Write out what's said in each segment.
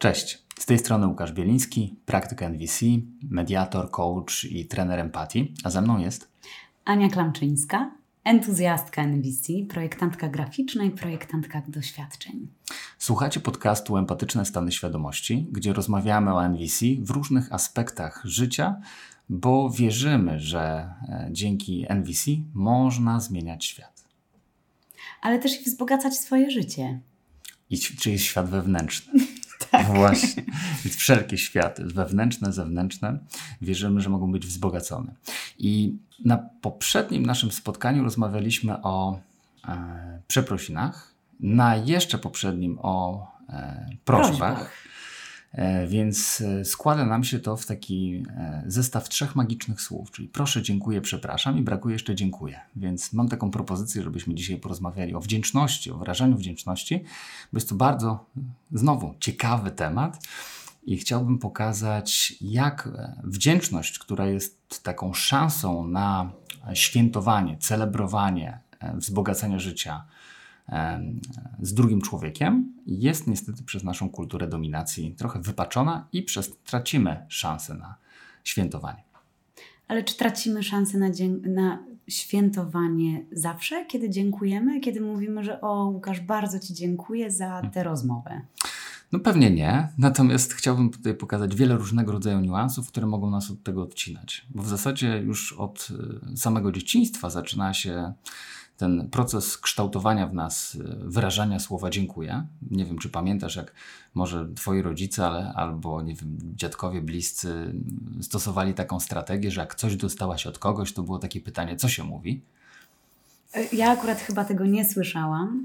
Cześć, z tej strony Łukasz Bieliński, praktyk NVC, mediator, coach i trener empatii, a ze mną jest Ania Klamczyńska, entuzjastka NVC, projektantka graficzna i projektantka doświadczeń. Słuchacie podcastu Empatyczne Stany Świadomości, gdzie rozmawiamy o NVC w różnych aspektach życia, bo wierzymy, że e, dzięki NVC można zmieniać świat. Ale też i wzbogacać swoje życie. I czy jest świat wewnętrzny? Tak. Właśnie. Więc wszelkie światy, wewnętrzne, zewnętrzne, wierzymy, że mogą być wzbogacone. I na poprzednim naszym spotkaniu rozmawialiśmy o e, przeprosinach, na jeszcze poprzednim o e, prośbach. prośbach. E, więc e, składa nam się to w taki e, zestaw trzech magicznych słów, czyli proszę, dziękuję, przepraszam i brakuje jeszcze dziękuję. Więc mam taką propozycję, żebyśmy dzisiaj porozmawiali o wdzięczności, o wyrażaniu wdzięczności, bo jest to bardzo, znowu, ciekawy temat. I chciałbym pokazać, jak wdzięczność, która jest taką szansą na świętowanie, celebrowanie, wzbogacanie życia, z drugim człowiekiem, jest niestety przez naszą kulturę dominacji trochę wypaczona i przez tracimy szansę na świętowanie. Ale czy tracimy szansę na, na świętowanie zawsze, kiedy dziękujemy, kiedy mówimy, że o Łukasz, bardzo Ci dziękuję za tę rozmowę? No pewnie nie, natomiast chciałbym tutaj pokazać wiele różnego rodzaju niuansów, które mogą nas od tego odcinać. Bo w zasadzie już od y, samego dzieciństwa zaczyna się ten proces kształtowania w nas y, wyrażania słowa dziękuję. Nie wiem, czy pamiętasz, jak może twoi rodzice ale, albo nie wiem, dziadkowie bliscy stosowali taką strategię, że jak coś dostałaś od kogoś, to było takie pytanie, co się mówi? Ja akurat chyba tego nie słyszałam,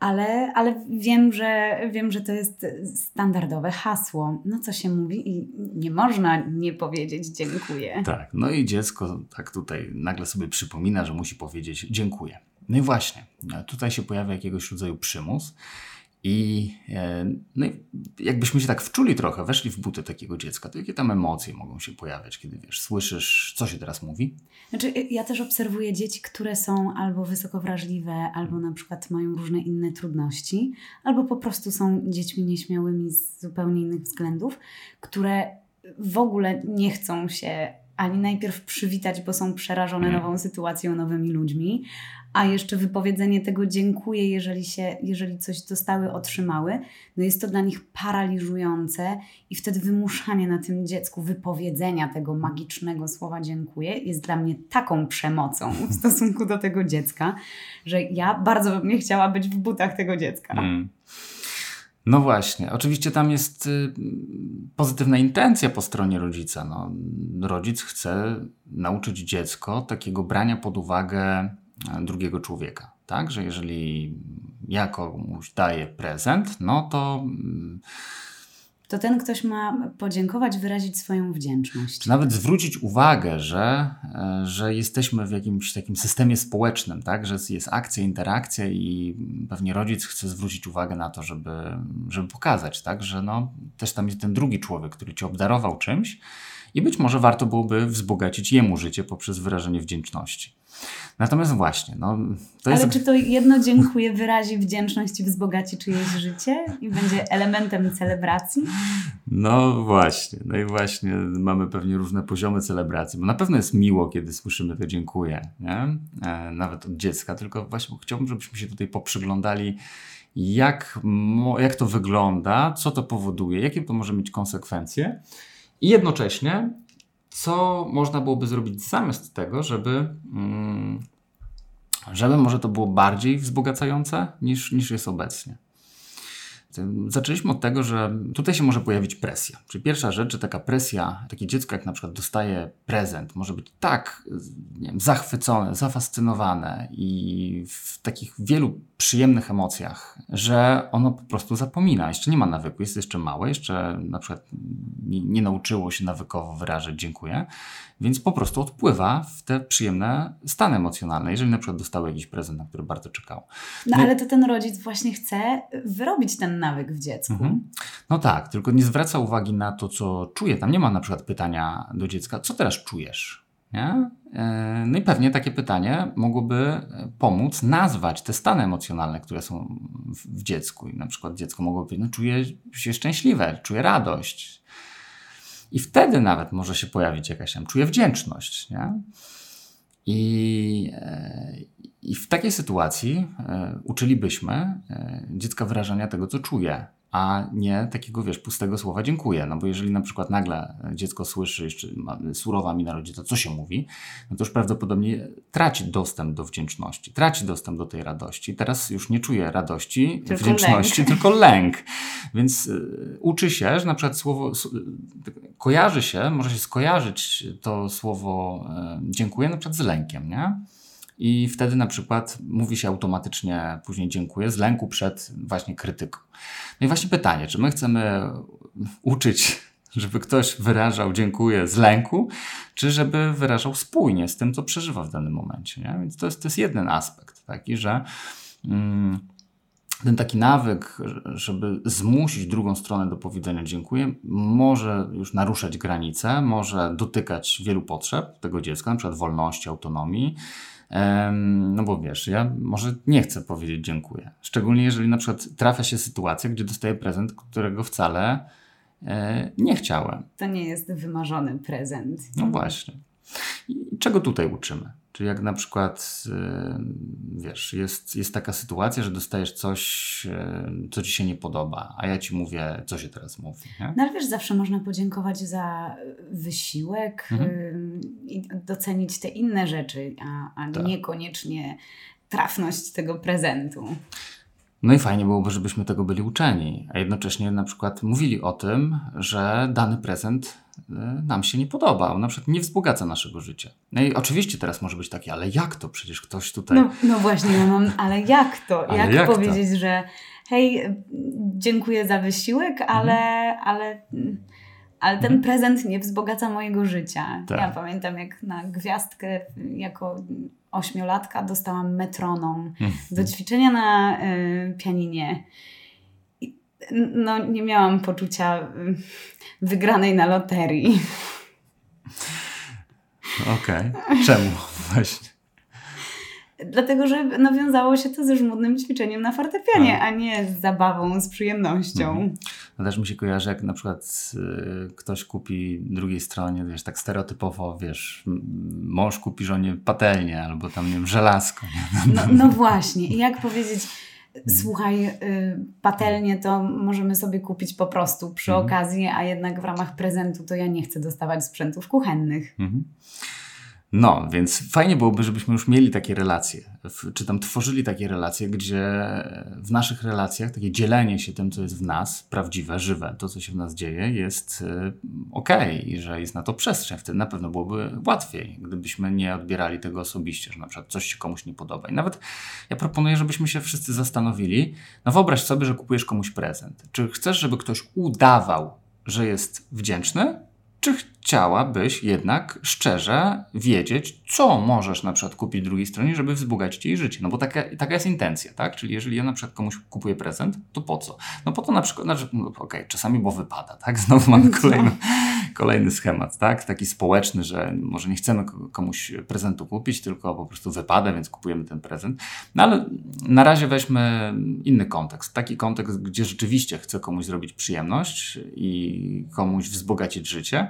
ale, ale wiem, że, wiem, że to jest standardowe hasło. No co się mówi i nie można nie powiedzieć dziękuję. Tak, no i dziecko tak tutaj nagle sobie przypomina, że musi powiedzieć dziękuję. No i właśnie, tutaj się pojawia jakiegoś rodzaju przymus. I e, no jakbyśmy się tak wczuli trochę, weszli w buty takiego dziecka, to jakie tam emocje mogą się pojawiać, kiedy wiesz, słyszysz, co się teraz mówi? Znaczy, y, ja też obserwuję dzieci, które są albo wysoko wrażliwe, albo na przykład mają różne inne trudności, albo po prostu są dziećmi nieśmiałymi z zupełnie innych względów, które w ogóle nie chcą się ani najpierw przywitać, bo są przerażone mm. nową sytuacją, nowymi ludzi, a jeszcze wypowiedzenie tego dziękuję, jeżeli, się, jeżeli coś dostały, otrzymały, no jest to dla nich paraliżujące i wtedy wymuszanie na tym dziecku wypowiedzenia tego magicznego słowa dziękuję jest dla mnie taką przemocą w stosunku do tego dziecka, że ja bardzo bym nie chciała być w butach tego dziecka. Mm. No właśnie, oczywiście tam jest y, pozytywna intencja po stronie rodzica. No, rodzic chce nauczyć dziecko takiego brania pod uwagę drugiego człowieka. Tak, że jeżeli ja komuś daję prezent, no to. To ten ktoś ma podziękować, wyrazić swoją wdzięczność. Nawet zwrócić uwagę, że, e, że jesteśmy w jakimś takim systemie społecznym, tak? że jest akcja, interakcja i pewnie rodzic chce zwrócić uwagę na to, żeby, żeby pokazać, tak? że no, też tam jest ten drugi człowiek, który cię obdarował czymś i być może warto byłoby wzbogacić jemu życie poprzez wyrażenie wdzięczności. Natomiast właśnie, no, to jest... Ale czy to jedno dziękuję wyrazi wdzięczność i wzbogaci czyjeś życie i będzie elementem celebracji? No właśnie, no i właśnie mamy pewnie różne poziomy celebracji, bo na pewno jest miło, kiedy słyszymy to dziękuję, nie? E, nawet od dziecka, tylko właśnie chciałbym, żebyśmy się tutaj poprzyglądali jak, jak to wygląda, co to powoduje, jakie to może mieć konsekwencje i jednocześnie co można byłoby zrobić zamiast tego, żeby, mm, żeby może to było bardziej wzbogacające niż, niż jest obecnie. Zaczęliśmy od tego, że tutaj się może pojawić presja. Czyli pierwsza rzecz, że taka presja, takie dziecko jak na przykład dostaje prezent, może być tak nie wiem, zachwycone, zafascynowane i w takich wielu przyjemnych emocjach, że ono po prostu zapomina. Jeszcze nie ma nawyku, jest jeszcze małe, jeszcze na przykład nie, nie nauczyło się nawykowo wyrażać dziękuję, więc po prostu odpływa w te przyjemne stany emocjonalne, jeżeli na przykład dostało jakiś prezent, na który bardzo czekał. No, no ale to ten rodzic właśnie chce wyrobić ten nawyk w dziecku. Mhm. No tak, tylko nie zwraca uwagi na to, co czuje. Tam nie ma na przykład pytania do dziecka, co teraz czujesz? Nie? E, no i pewnie takie pytanie mogłoby pomóc nazwać te stany emocjonalne, które są w, w dziecku. I na przykład dziecko mogłoby powiedzieć, no czuję się szczęśliwe, czuję radość. I wtedy nawet może się pojawić jakaś tam, czuję wdzięczność. Nie? I, e, I w takiej sytuacji e, uczylibyśmy dziecka wyrażania tego, co czuje a nie takiego, wiesz, pustego słowa dziękuję. No bo jeżeli na przykład nagle dziecko słyszy, jeszcze surowa mina rodzica, co się mówi, no to już prawdopodobnie traci dostęp do wdzięczności, traci dostęp do tej radości. Teraz już nie czuje radości, tylko wdzięczności, lęk. tylko lęk. Więc y, uczy się, że na przykład słowo, kojarzy się, może się skojarzyć to słowo y, dziękuję na przykład z lękiem, nie? i wtedy na przykład mówi się automatycznie później dziękuję z lęku przed właśnie krytyką. No i właśnie pytanie, czy my chcemy uczyć, żeby ktoś wyrażał dziękuję z lęku, czy żeby wyrażał spójnie z tym, co przeżywa w danym momencie. Nie? Więc to jest, to jest jeden aspekt taki, że mm, ten taki nawyk, żeby zmusić drugą stronę do powiedzenia dziękuję, może już naruszać granice, może dotykać wielu potrzeb tego dziecka, na przykład wolności, autonomii, no bo wiesz, ja może nie chcę powiedzieć dziękuję. Szczególnie jeżeli na przykład trafia się sytuacja, gdzie dostaję prezent, którego wcale e, nie chciałem. To nie jest wymarzony prezent. No właśnie. I czego tutaj uczymy? Czy jak na przykład, wiesz, jest, jest taka sytuacja, że dostajesz coś, co ci się nie podoba, a ja ci mówię, co się teraz mówi. Nie? No ale wiesz, zawsze można podziękować za wysiłek mhm. i docenić te inne rzeczy, a, a tak. niekoniecznie trafność tego prezentu. No i fajnie byłoby, żebyśmy tego byli uczeni, a jednocześnie na przykład mówili o tym, że dany prezent y, nam się nie podoba, on na przykład nie wzbogaca naszego życia. No i oczywiście teraz może być takie, ale jak to? Przecież ktoś tutaj... No, no właśnie, ja mam, ale jak to? Ale jak, jak powiedzieć, to? że hej, dziękuję za wysiłek, ale, mhm. ale, ale ten mhm. prezent nie wzbogaca mojego życia. Tak. Ja pamiętam jak na gwiazdkę jako ośmiolatka dostałam metronom hmm. do ćwiczenia na y, pianinie. No, nie miałam poczucia y, wygranej na loterii. Okej. Okay. Czemu właśnie? Dlatego, że nawiązało się to ze żmudnym ćwiczeniem na fortepianie, a, a nie z zabawą, z przyjemnością. Mhm. No też mi się kojarzy, jak na przykład y, ktoś kupi drugiej stronie, wiesz, tak stereotypowo, wiesz, mąż kupi żonie patelnię albo tam, nie wiem, żelazko. Nie? No, no właśnie. I jak powiedzieć, słuchaj, y, patelnię to możemy sobie kupić po prostu przy mhm. okazji, a jednak w ramach prezentu to ja nie chcę dostawać sprzętów kuchennych. Mhm. No, więc fajnie byłoby, żebyśmy już mieli takie relacje, czy tam tworzyli takie relacje, gdzie w naszych relacjach takie dzielenie się tym, co jest w nas, prawdziwe, żywe, to, co się w nas dzieje, jest y, ok i że jest na to przestrzeń. Wtedy na pewno byłoby łatwiej, gdybyśmy nie odbierali tego osobiście, że na przykład coś się komuś nie podoba. I nawet ja proponuję, żebyśmy się wszyscy zastanowili, no wyobraź sobie, że kupujesz komuś prezent. Czy chcesz, żeby ktoś udawał, że jest wdzięczny, czy chciałabyś jednak szczerze wiedzieć, co możesz na przykład kupić drugiej stronie, żeby wzbogacić jej życie? No bo taka, taka jest intencja, tak? Czyli jeżeli ja na przykład komuś kupuję prezent, to po co? No po to na przykład, znaczy, no, okej, okay, czasami bo wypada, tak? Znowu mamy kolejny, kolejny schemat, tak? Taki społeczny, że może nie chcemy komuś prezentu kupić, tylko po prostu wypada, więc kupujemy ten prezent. No ale na razie weźmy inny kontekst. Taki kontekst, gdzie rzeczywiście chcę komuś zrobić przyjemność i komuś wzbogacić życie.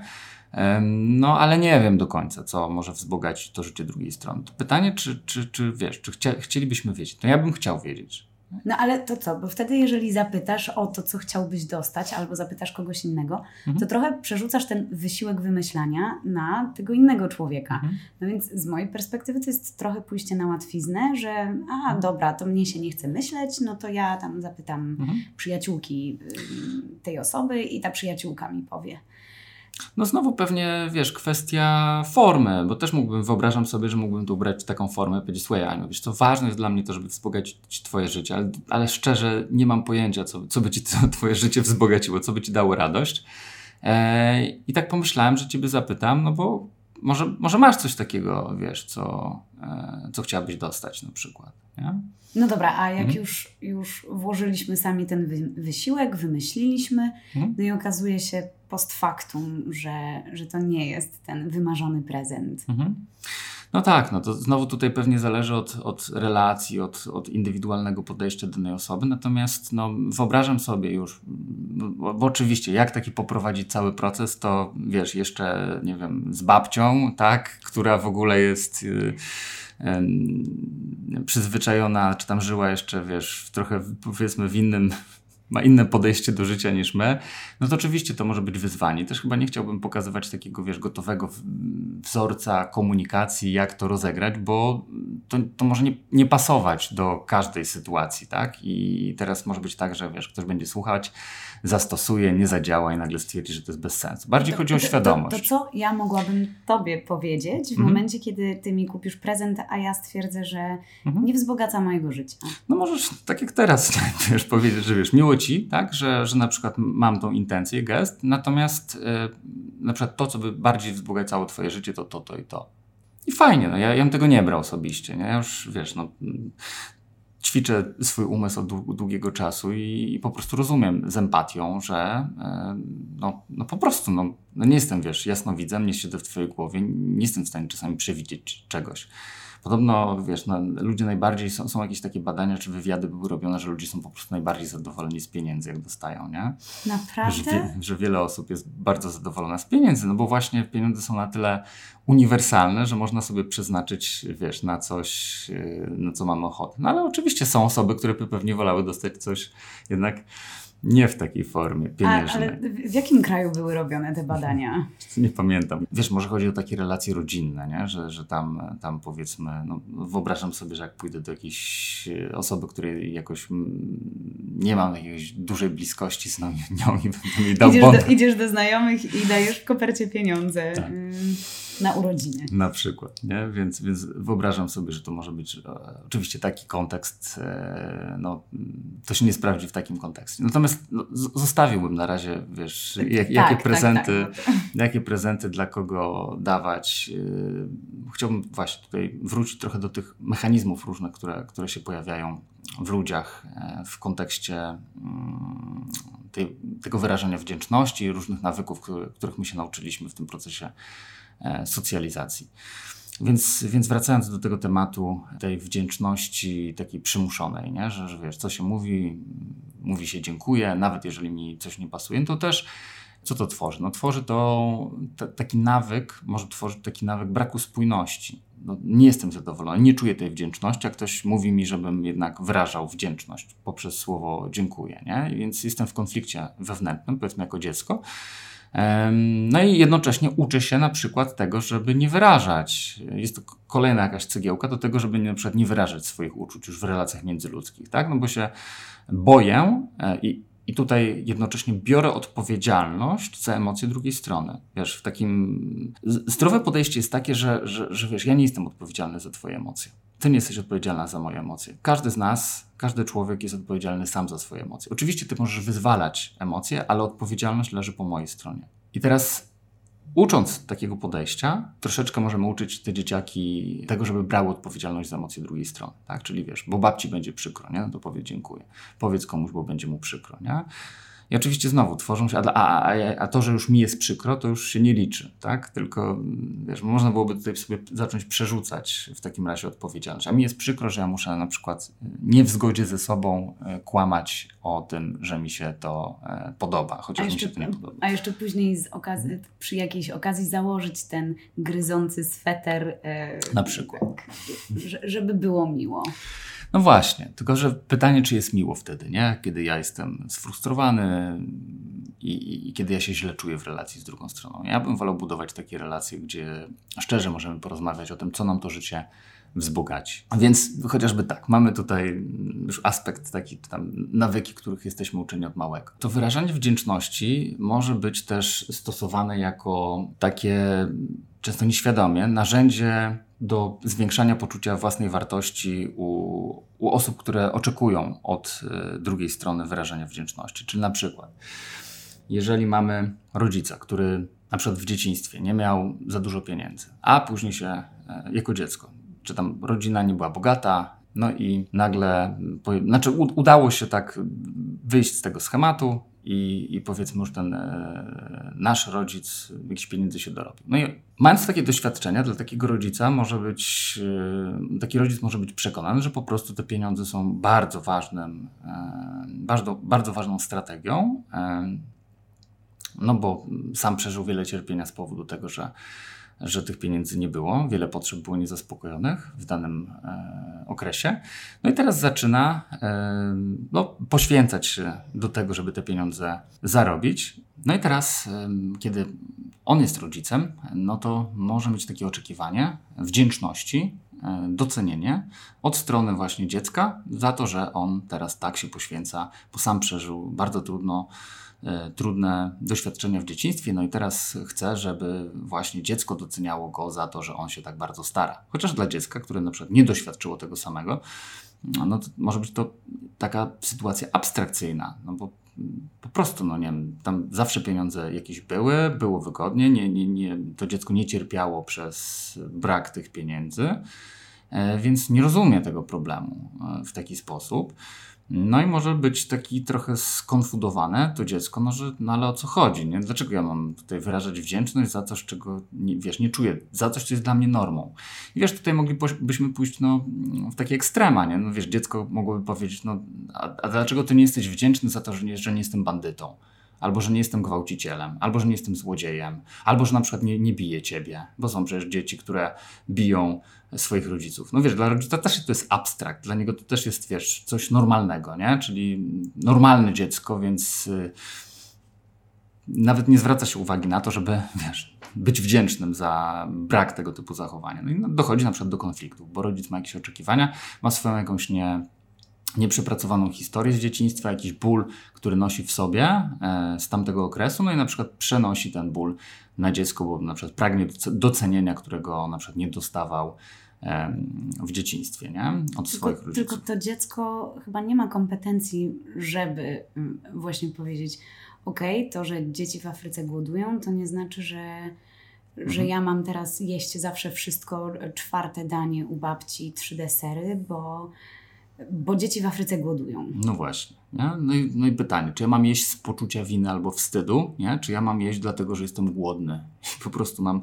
No, ale nie wiem do końca, co może wzbogacić to życie drugiej strony. To pytanie, czy, czy, czy wiesz, czy chcia, chcielibyśmy wiedzieć? No ja bym chciał wiedzieć. No ale to co? Bo wtedy, jeżeli zapytasz o to, co chciałbyś dostać, albo zapytasz kogoś innego, mhm. to trochę przerzucasz ten wysiłek wymyślania na tego innego człowieka. Mhm. No więc z mojej perspektywy to jest trochę pójście na łatwiznę, że a mhm. dobra, to mnie się nie chce myśleć, no to ja tam zapytam mhm. przyjaciółki tej osoby i ta przyjaciółka mi powie. No znowu pewnie, wiesz, kwestia formy, bo też mógłbym, wyobrażam sobie, że mógłbym tu ubrać taką formę powiedzieć, słuchaj Aniu, wiesz ważne jest dla mnie to, żeby wzbogacić twoje życie, ale, ale szczerze nie mam pojęcia, co, co by ci to, twoje życie wzbogaciło, co by ci dało radość. E, I tak pomyślałem, że ciebie zapytam, no bo może, może masz coś takiego, wiesz, co, e, co chciałabyś dostać na przykład. Nie? No dobra, a jak mhm. już, już włożyliśmy sami ten wy wysiłek, wymyśliliśmy, mhm. no i okazuje się post factum, że, że to nie jest ten wymarzony prezent. Mhm. No tak, no to znowu tutaj pewnie zależy od, od relacji, od, od indywidualnego podejścia danej osoby, natomiast no, wyobrażam sobie już, no, bo oczywiście jak taki poprowadzić cały proces, to wiesz, jeszcze nie wiem, z babcią, tak, która w ogóle jest... Yy, przyzwyczajona, czy tam żyła jeszcze, wiesz, trochę powiedzmy w innym ma inne podejście do życia niż my, no to oczywiście to może być wyzwanie. Też chyba nie chciałbym pokazywać takiego, wiesz, gotowego wzorca komunikacji, jak to rozegrać, bo to, to może nie, nie pasować do każdej sytuacji, tak? I teraz może być tak, że wiesz, ktoś będzie słuchać, zastosuje, nie zadziała i nagle stwierdzi, że to jest bez sensu. Bardziej to, chodzi o świadomość. To, to, co ja mogłabym Tobie powiedzieć w mhm. momencie, kiedy Ty mi kupisz prezent, a ja stwierdzę, że mhm. nie wzbogaca mojego życia? No możesz, tak jak teraz, wiesz, powiedzieć, że wiesz, miło Ci, tak, że, że na przykład mam tą intencję, gest, natomiast yy, na przykład to, co by bardziej wzbogacało Twoje życie, to to, to i to. I fajnie, no ja, ja bym tego nie brał osobiście, nie? Ja już, wiesz, no ćwiczę swój umysł od długiego czasu i, i, po prostu rozumiem z empatią, że e, no, no po prostu no, no nie jestem, wiesz, jasnowidzem, nie siedzę w twojej głowie, nie jestem w stanie czasami przewidzieć czegoś. Podobno, wiesz, no, ludzie najbardziej, są, są jakieś takie badania, czy wywiady były robione, że ludzie są po prostu najbardziej zadowoleni z pieniędzy, jak dostają, nie? Naprawdę? Że, że wiele osób jest bardzo zadowolona z pieniędzy, no bo właśnie pieniądze są na tyle uniwersalne, że można sobie przeznaczyć, wiesz, na coś, yy, na co mamy ochotę. No ale oczywiście są osoby, które by pewnie wolały dostać coś jednak nie w takiej formie pieniężnej. A, ale w jakim kraju były robione te badania? Nie pamiętam. Wiesz, może chodzi o takie relacje rodzinne, nie? Że, że tam, tam powiedzmy, no, wyobrażam sobie, że jak pójdę do jakiejś e, osoby, której jakoś nie mam jakiejś dużej bliskości z nią, nią i będę mi dał idziesz do, idziesz do znajomych i dajesz w kopercie pieniądze. Tak na urodziny. Na przykład, nie? Więc, więc wyobrażam sobie, że to może być e, oczywiście taki kontekst, e, no, to się nie sprawdzi w takim kontekście. Natomiast no, zostawiłbym na razie, wiesz, jak, tak, jakie tak, prezenty, tak, tak. jakie prezenty dla kogo dawać. E, chciałbym właśnie tutaj wrócić trochę do tych mechanizmów różnych, które, które się pojawiają w ludziach w kontekście mm, tej, tego wyrażania wdzięczności i różnych nawyków, które, których my się nauczyliśmy w tym procesie socjalizacji. Więc, więc wracając do tego tematu tej wdzięczności takiej przymuszonej, nie? Że, że wiesz, co się mówi, mówi się dziękuję, nawet jeżeli mi coś nie pasuje, to też co to tworzy? No tworzy to t- taki nawyk, może tworzyć taki nawyk braku spójności. No, nie jestem zadowolony, nie czuję tej wdzięczności, a ktoś mówi mi, żebym jednak wyrażał wdzięczność poprzez słowo dziękuję, nie? Więc jestem w konflikcie wewnętrznym, powiedzmy jako dziecko, no i jednocześnie uczę się na przykład tego, żeby nie wyrażać. Jest to kolejna jakaś cegiełka do tego, żeby na przykład nie wyrażać swoich uczuć już w relacjach międzyludzkich, tak? No bo się boję e, i, i tutaj jednocześnie biorę odpowiedzialność za emocje drugiej strony. Wiesz, w takim... Zdrowe podejście jest takie, że, że, że wiesz, ja nie jestem odpowiedzialny za twoje emocje. Ty nie jesteś odpowiedzialna za moje emocje. Każdy z nas, każdy człowiek jest odpowiedzialny sam za swoje emocje. Oczywiście ty możesz wyzwalać emocje, ale odpowiedzialność leży po mojej stronie. I teraz ucząc takiego podejścia, troszeczkę możemy uczyć te dzieciaki tego, żeby brały odpowiedzialność za emocje drugiej strony, tak? Czyli wiesz, bo babci będzie przykro, nie? No to powiedz dziękuję. Powiedz komuś, bo będzie mu przykro, nie? I oczywiście znowu tworzą się, a, a, a, to, że już mi jest przykro, to już się nie liczy, tak? Tylko wiesz, można byłoby tutaj sobie zacząć przerzucać w takim razie odpowiedzialność. A mi jest przykro, że ja muszę na przykład nie w zgodzie ze sobą e, kłamać o tym, że mi się to e, podoba, chociaż jeszcze, mi się to nie podoba. A jeszcze później z okazji, przy jakiejś okazji założyć ten gryzący sweter. E, na przykład. Tak, żeby było miło. No właśnie, tylko że pytanie, czy jest miło wtedy, nie? Kiedy ja jestem sfrustrowany i, i, kiedy ja się źle czuję w relacji z drugą stroną. Ja bym wolał budować takie relacje, gdzie szczerze możemy porozmawiać o tym, co nam to życie wzbogaci. Więc chociażby tak, mamy tutaj już aspekt taki tam nawyki, których jesteśmy uczeni od małego. To wyrażanie wdzięczności może być też stosowane jako takie często nieświadomie narzędzie do zwiększania poczucia własnej wartości u, u osób, które oczekują od y, drugiej strony wyrażenia wdzięczności. Czyli na przykład, jeżeli mamy rodzica, który na przykład w dzieciństwie nie miał za dużo pieniędzy, a później się e, jako dziecko, czy tam rodzina nie była bogata, no i nagle, znaczy udało się tak wyjść z tego schematu, i, i powiedzmy już ten e, nasz rodzic jakichś pieniędzy się dorobił. No i mając takie doświadczenia, dla takiego rodzica może być, e, taki rodzic może być przekonany, że po prostu te pieniądze są bardzo ważnym, e, bardzo, bardzo ważną strategią, e, no bo sam przeżył wiele cierpienia z powodu tego, że że tych pieniędzy nie było, wiele potrzeb było niezaspokojonych w danym e, okresie. No i teraz zaczyna e, no, poświęcać się do tego, żeby te pieniądze zarobić. No i teraz, e, kiedy on jest rodzicem, no to może mieć takie oczekiwanie wdzięczności, e, docenienie od strony właśnie dziecka za to, że on teraz tak się poświęca, bo sam przeżył bardzo trudno trudne doświadczenia w dzieciństwie, no i teraz chcę, żeby właśnie dziecko doceniało go za to, że on się tak bardzo stara. Chociaż dla dziecka, które na przykład nie doświadczyło tego samego, no to może być to taka sytuacja abstrakcyjna, no bo po prostu, no nie wiem, tam zawsze pieniądze jakieś były, było wygodnie, nie, nie, nie, to dziecko nie cierpiało przez brak tych pieniędzy, e, więc nie rozumie tego problemu e, w taki sposób. No i może być taki trochę skonfudowane to dziecko, no że no ale o co chodzi, nie? Dlaczego ja mam tutaj wyrażać wdzięczność za coś, czego, nie, wiesz, nie czuję, za coś, co jest dla mnie normą. I wiesz, tutaj moglibyśmy pójść no, w takie ekstrema, nie? No wiesz, dziecko mogłoby powiedzieć, no a, a dlaczego ty nie jesteś wdzięczny za to, że nie, że nie jestem bandytą? Albo że nie jestem gwałcicielem, albo że nie jestem złodziejem, albo że na przykład nie, nie biję ciebie, bo są przecież dzieci, które biją swoich rodziców. No wiesz, dla rodzica też to jest abstrakt, dla niego to też jest, wiesz, coś normalnego, nie? Czyli normalne dziecko, więc y, nawet nie zwraca się uwagi na to, żeby, wiesz, być wdzięcznym za brak tego typu zachowania. No i dochodzi na przykład do konfliktów, bo rodzic ma jakieś oczekiwania, ma swoją jakąś nie nieprzepracowaną historię z dzieciństwa, jakiś ból, który nosi w sobie e, z tamtego okresu, no i na przykład przenosi ten ból na dziecko, bo na przykład pragnie docenienia, którego na przykład nie dostawał w dzieciństwie, nie? Od tylko, swoich rodziców. Tylko to dziecko chyba nie ma kompetencji, żeby mm, właśnie powiedzieć, ok, to, że dzieci w Afryce głodują, to nie znaczy, że, że mhm. ja mam teraz jeść zawsze wszystko, czwarte danie u babci, trzy desery, bo bo dzieci w Afryce głodują. No właśnie. Nie? No, i, no i pytanie, czy ja mam jeść z poczucia winy albo wstydu, nie? czy ja mam jeść dlatego, że jestem głodny i po prostu mam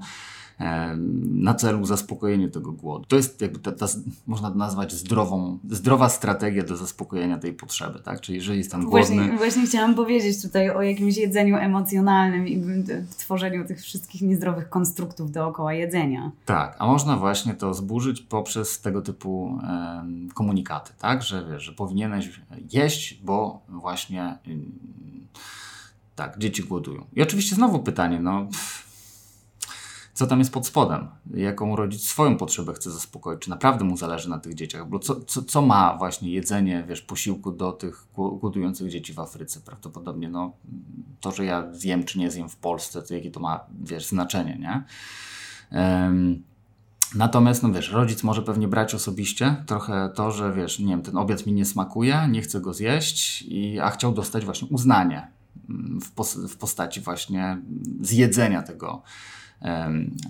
na celu zaspokojenie tego głodu. To jest jakby ta, ta, można nazwać zdrową, zdrowa strategia do zaspokojenia tej potrzeby, tak? Czyli jeżeli jestem głodny... Właśnie, właśnie chciałam powiedzieć tutaj o jakimś jedzeniu emocjonalnym i tworzeniu tych wszystkich niezdrowych konstruktów dookoła jedzenia. Tak, a można właśnie to zburzyć poprzez tego typu komunikaty, tak? Że wiesz, że powinieneś jeść, bo właśnie tak, dzieci głodują. I oczywiście znowu pytanie, no... Pff, co tam jest pod spodem, jaką rodzic swoją potrzebę chce zaspokoić, czy naprawdę mu zależy na tych dzieciach, bo co, co, co ma właśnie jedzenie, wiesz, posiłku do tych głodujących dzieci w Afryce, prawdopodobnie, no, to, że ja zjem czy nie zjem w Polsce, to jakie to ma, wiesz, znaczenie, nie? Um, Natomiast, no wiesz, rodzic może pewnie brać osobiście trochę to, że wiesz, nie wiem, ten obiad mi nie smakuje, nie chcę go zjeść, i, a chciał dostać właśnie uznanie mm, w, pos w postaci właśnie zjedzenia tego,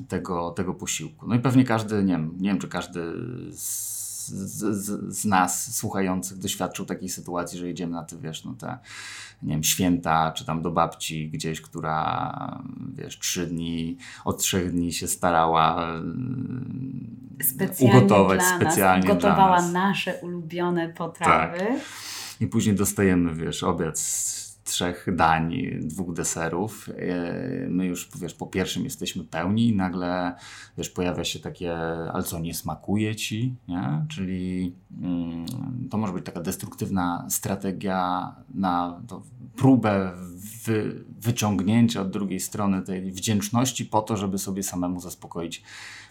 tego, tego posiłku. No i pewnie każdy, nie wiem, nie wiem czy każdy z, z, z, nas słuchających doświadczył takiej sytuacji, że jedziemy na te, wiesz, no te, nie wiem, święta, czy tam do babci gdzieś, która, wiesz, trzy dni, od trzech dni się starała specjalnie ugotować dla specjalnie nas, gotowała dla nas. nasze ulubione potrawy. Tak. I później dostajemy, wiesz, obiad z trzech dań, dwóch deserów. E, my już wiesz, po pierwszym jesteśmy pełni i nagle wiesz, pojawia się takie, ale co, nie smakuje ci? Nie? Czyli mm, to może być taka destruktywna strategia na próbę wy, wyciągnięcia od drugiej strony tej wdzięczności po to, żeby sobie samemu zaspokoić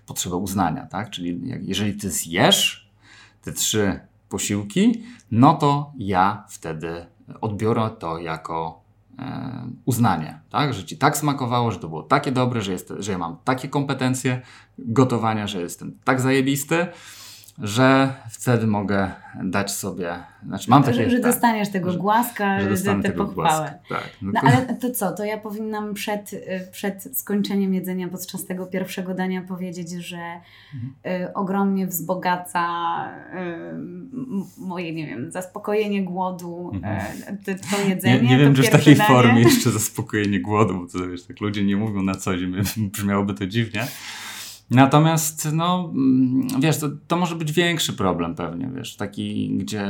potrzebę uznania. Tak? Czyli jak, jeżeli ty zjesz te trzy posiłki, no to ja wtedy odbiorę to jako e, uznanie, tak? że ci tak smakowało, że to było takie dobre, że, jest, że ja mam takie kompetencje gotowania, że jestem tak zajebisty, że wtedy mogę dać sobie, znaczy mam takie... Że, że dostaniesz tego że- głaska, że że tę pochwałę. Tak. No, No ale to co, to ja powinnam przed, y, przed skończeniem jedzenia podczas tego pierwszego dania powiedzieć, że Mhm. y, ogromnie wzbogaca y, moje, nie wiem, zaspokojenie głodu, Mhm. y, to, to jedzenie. Nie, nie wiem, czy w takiej danie. formie jeszcze zaspokojenie głodu, bo to wiesz, tak ludzie nie mówią na co dzień, brzmiałoby to dziwnie. Natomiast, no, mm, wiesz, to, to może być większy problem pewnie, wiesz, taki, gdzie...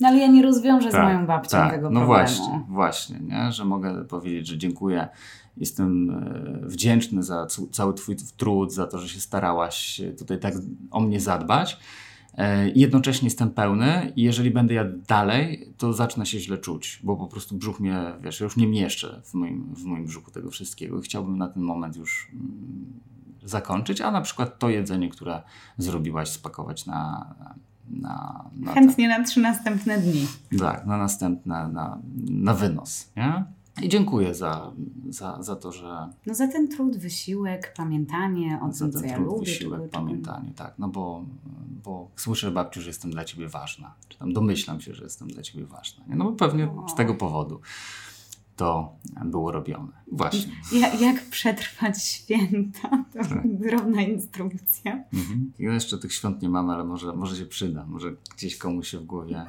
No ale ja nie rozwiążę z Tak, moją babcią tak, tego no problemu. właśnie, właśnie, nie? że mogę powiedzieć, że dziękuję, jestem e, wdzięczny za cały twój trud, za to, że się starałaś tutaj tak o mnie zadbać. E, i Jednocześnie jestem pełny i jeżeli będę jadł dalej, to zacznę się źle czuć, bo po prostu brzuch mnie, wiesz, ja już nie mieszczę w moim, w moim brzuchu tego wszystkiego i chciałbym na ten moment już mm, zakończyć, a na przykład to jedzenie, które zrobiłaś, spakować na, na, na Chętnie na trzy następne dni. tak, na następne, na, na wynos, nie? I dziękuję za, za, za to, że No za ten trud, wysiłek, pamiętanie o za tym, ten co ja trud, lubię. wysiłek, czego- pamiętanie, tak, no bo, bo słyszę babciu, że jestem dla ciebie ważna, czy tam domyślam się, że jestem dla ciebie ważna, nie? no bo pewnie O. z tego powodu to było robione. Właśnie. Ja, jak przetrwać święta? To Tak. drobna instrukcja. Mhm. Ja jeszcze tych świąt nie mamy, ale może, może się przyda, może gdzieś komuś się w głowie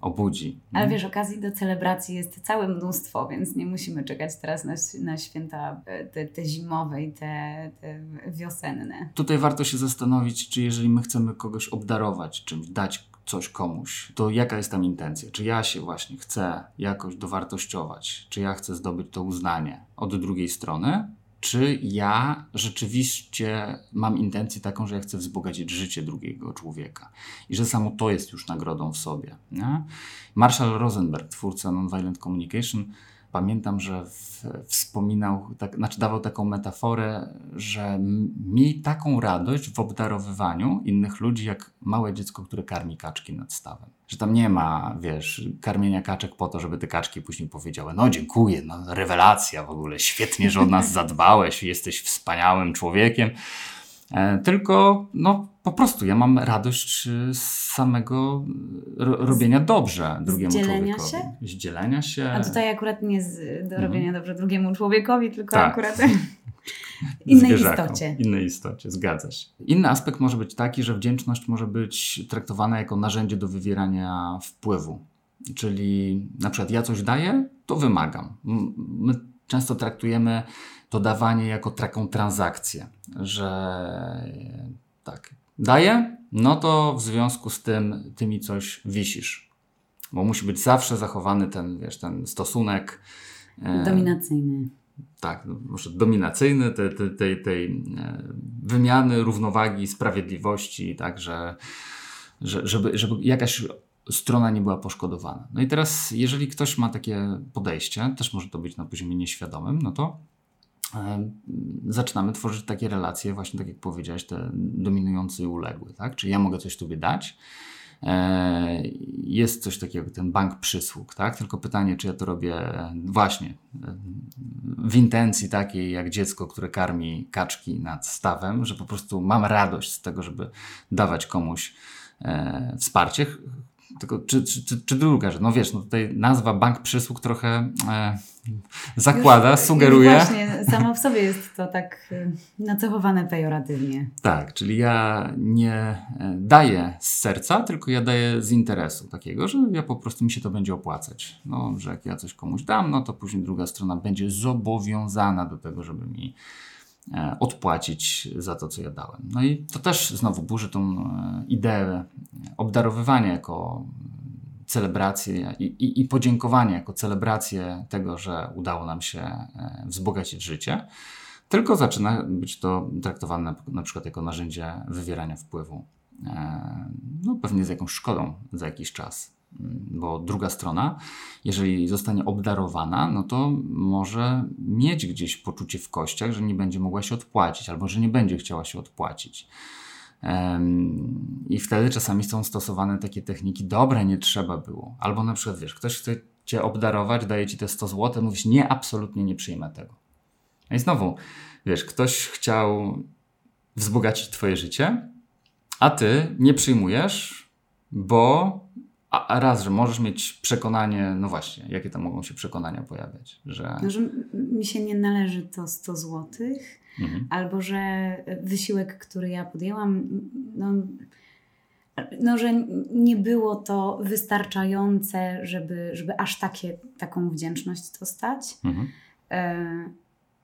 obudzi. Ale nie? wiesz, okazji do celebracji jest całe mnóstwo, więc nie musimy czekać teraz na, na święta e, te, te zimowe i te, te wiosenne. Tutaj warto się zastanowić, czy jeżeli my chcemy kogoś obdarować czymś, dać coś komuś, to jaka jest tam intencja? Czy ja się właśnie chcę jakoś dowartościować? Czy ja chcę zdobyć to uznanie od drugiej strony? Czy ja rzeczywiście mam intencję taką, że ja chcę wzbogacić życie drugiego człowieka i że samo to jest już nagrodą w sobie? Nie? Marshall Rosenberg, twórca Nonviolent Communication, pamiętam, że w, wspominał, tak, znaczy dawał taką metaforę, że miej taką radość w obdarowywaniu innych ludzi, jak małe dziecko, które karmi kaczki nad stawem. Że tam nie ma, wiesz, karmienia kaczek po to, żeby te kaczki później powiedziały, no dziękuję, no rewelacja w ogóle, świetnie, że o nas zadbałeś, jesteś wspaniałym człowiekiem. E, Tylko, no po prostu ja mam radość y, z samego y, ro, robienia dobrze drugiemu człowiekowi. się? Z dzielenia się. A tutaj akurat nie z, do robienia dobrze drugiemu człowiekowi, tylko Mhm. Tak. akurat innej istocie. Innej istocie, zgadza się. Inny aspekt może być taki, że wdzięczność może być traktowana jako narzędzie do wywierania wpływu. Czyli na przykład ja coś daję, to wymagam. My często traktujemy to dawanie jako taką transakcję, że e, tak, daję, no to w związku z tym ty mi coś wisisz. Bo musi być zawsze zachowany ten, wiesz, ten stosunek. e, Dominacyjny. tak, no, może dominacyjny tej, tej, tej, tej wymiany, równowagi, sprawiedliwości, tak, że, że, żeby, żeby jakaś strona nie była poszkodowana. No i teraz, jeżeli ktoś ma takie podejście, też może to być na poziomie nieświadomym, no to zaczynamy tworzyć takie relacje, właśnie tak jak powiedziałeś, te dominujący i uległy, tak? Czyli ja mogę coś tobie dać, E, Jest coś takiego jak ten bank przysług, tak? Tylko pytanie, czy ja to robię e, właśnie e, w intencji takiej jak dziecko, które karmi kaczki nad stawem, że po prostu mam radość z tego, żeby dawać komuś wsparcie. Tylko czy, czy, czy, czy druga rzecz, no wiesz, no tutaj nazwa bank przysług trochę e, zakłada, Już- sugeruje. Już właśnie, samo w sobie jest to tak y, nacechowane pejoratywnie. Tak, czyli ja nie e, daję z serca, tylko ja daję z interesu takiego, że ja po prostu mi się to będzie opłacać. No, że jak ja coś komuś dam, no to później druga strona będzie zobowiązana do tego, żeby mi e, odpłacić za to, co ja dałem. No i to też znowu burzy tą e, ideę obdarowywania jako celebrację i, i, i podziękowanie jako celebrację tego, że udało nam się e, wzbogacić życie, tylko zaczyna być to traktowane na, przykład jako narzędzie wywierania wpływu, e, no pewnie z jakąś szkodą za jakiś czas. Bo druga strona, jeżeli zostanie obdarowana, no to może mieć gdzieś poczucie w kościach, że nie będzie mogła się odpłacić, albo że nie będzie chciała się odpłacić. I wtedy czasami są stosowane takie techniki, dobre, nie trzeba było. Albo na przykład, wiesz, ktoś chce cię obdarować, daje ci te 100 zł, mówisz, nie, absolutnie nie przyjmę tego. No i znowu, wiesz, ktoś chciał wzbogacić twoje życie, A ty nie przyjmujesz, bo a, raz, że możesz mieć przekonanie, no właśnie, jakie tam mogą się przekonania pojawiać, że... No, że mi się nie należy to 100 złotych, mhm. albo że wysiłek, który ja podjęłam, no, no, że nie było to wystarczające, żeby, żeby aż takie, taką wdzięczność dostać. Mhm. E,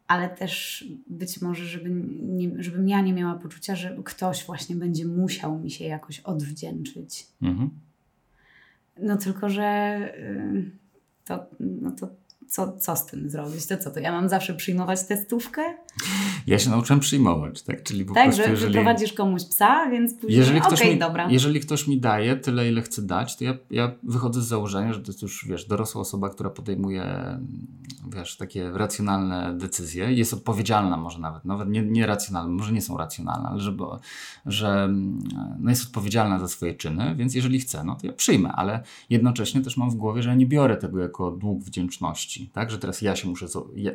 ale też być może, żeby nie, żebym ja nie miała poczucia, że ktoś właśnie będzie musiał mi się jakoś odwdzięczyć. Mhm. No tylko, że y, to, no to co, co z tym zrobić? To co, to ja mam zawsze przyjmować testówkę? Ja się nauczyłem przyjmować, tak? Czyli po tak, prostu, że jeżeli... wyprowadzisz komuś psa, więc później, jeżeli ktoś okay, mi, dobra. Jeżeli ktoś mi daje tyle, ile chce dać, to ja, ja wychodzę z założenia, że to jest już, wiesz, dorosła osoba, która podejmuje, wiesz, takie racjonalne decyzje, jest odpowiedzialna może nawet, nawet nie, nie racjonalne, może nie są racjonalne, ale żeby, że no jest odpowiedzialna za swoje czyny, więc jeżeli chce, no to ja przyjmę, ale jednocześnie też mam w głowie, że ja nie biorę tego jako dług wdzięczności tak? Że teraz ja się muszę,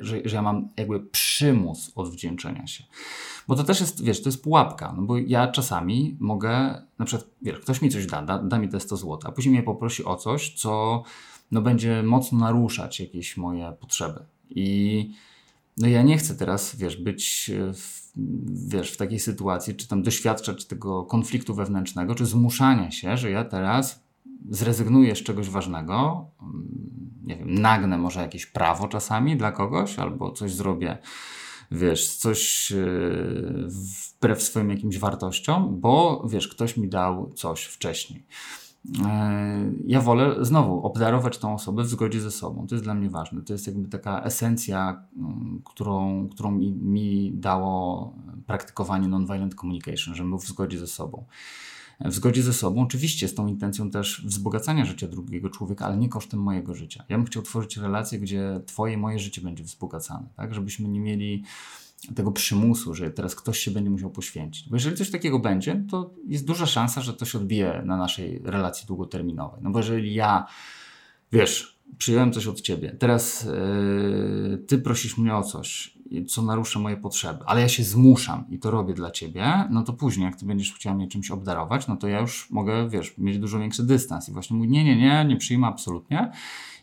że, że ja mam jakby przymus odwdzięczenia się. Bo to też jest, wiesz, to jest pułapka, no bo ja czasami mogę, na przykład, wiesz, ktoś mi coś da, da, da mi te 100 zł, a później mnie poprosi o coś, co no, będzie mocno naruszać jakieś moje potrzeby. I no ja nie chcę teraz, wiesz, być w, wiesz, w takiej sytuacji, czy tam doświadczać tego konfliktu wewnętrznego, czy zmuszania się, że ja teraz zrezygnuję z czegoś ważnego, mm, nie wiem, nagnę może jakieś prawo czasami dla kogoś, albo coś zrobię, wiesz, coś e, wbrew swoim jakimś wartościom, bo wiesz, ktoś mi dał coś wcześniej. E, ja wolę znowu obdarować tą osobę w zgodzie ze sobą. To jest dla mnie ważne. To jest jakby taka esencja, mm, którą, którą mi, mi dało praktykowanie nonviolent communication, że my w zgodzie ze sobą w zgodzie ze sobą, oczywiście z tą intencją też wzbogacania życia drugiego człowieka, ale nie kosztem mojego życia. Ja bym chciał tworzyć relacje, gdzie twoje, moje życie będzie wzbogacane, tak? Żebyśmy nie mieli tego przymusu, że teraz ktoś się będzie musiał poświęcić. Bo jeżeli coś takiego będzie, to jest duża szansa, że to się odbije na naszej relacji długoterminowej. No bo jeżeli ja, wiesz, przyjąłem coś od ciebie, teraz yy, ty prosisz mnie o coś co narusza moje potrzeby, ale ja się zmuszam i to robię dla ciebie, no to później, jak ty będziesz chciał mnie czymś obdarować, no to ja już mogę, wiesz, mieć dużo większy dystans i właśnie mówię, nie, nie, nie, nie przyjmę absolutnie.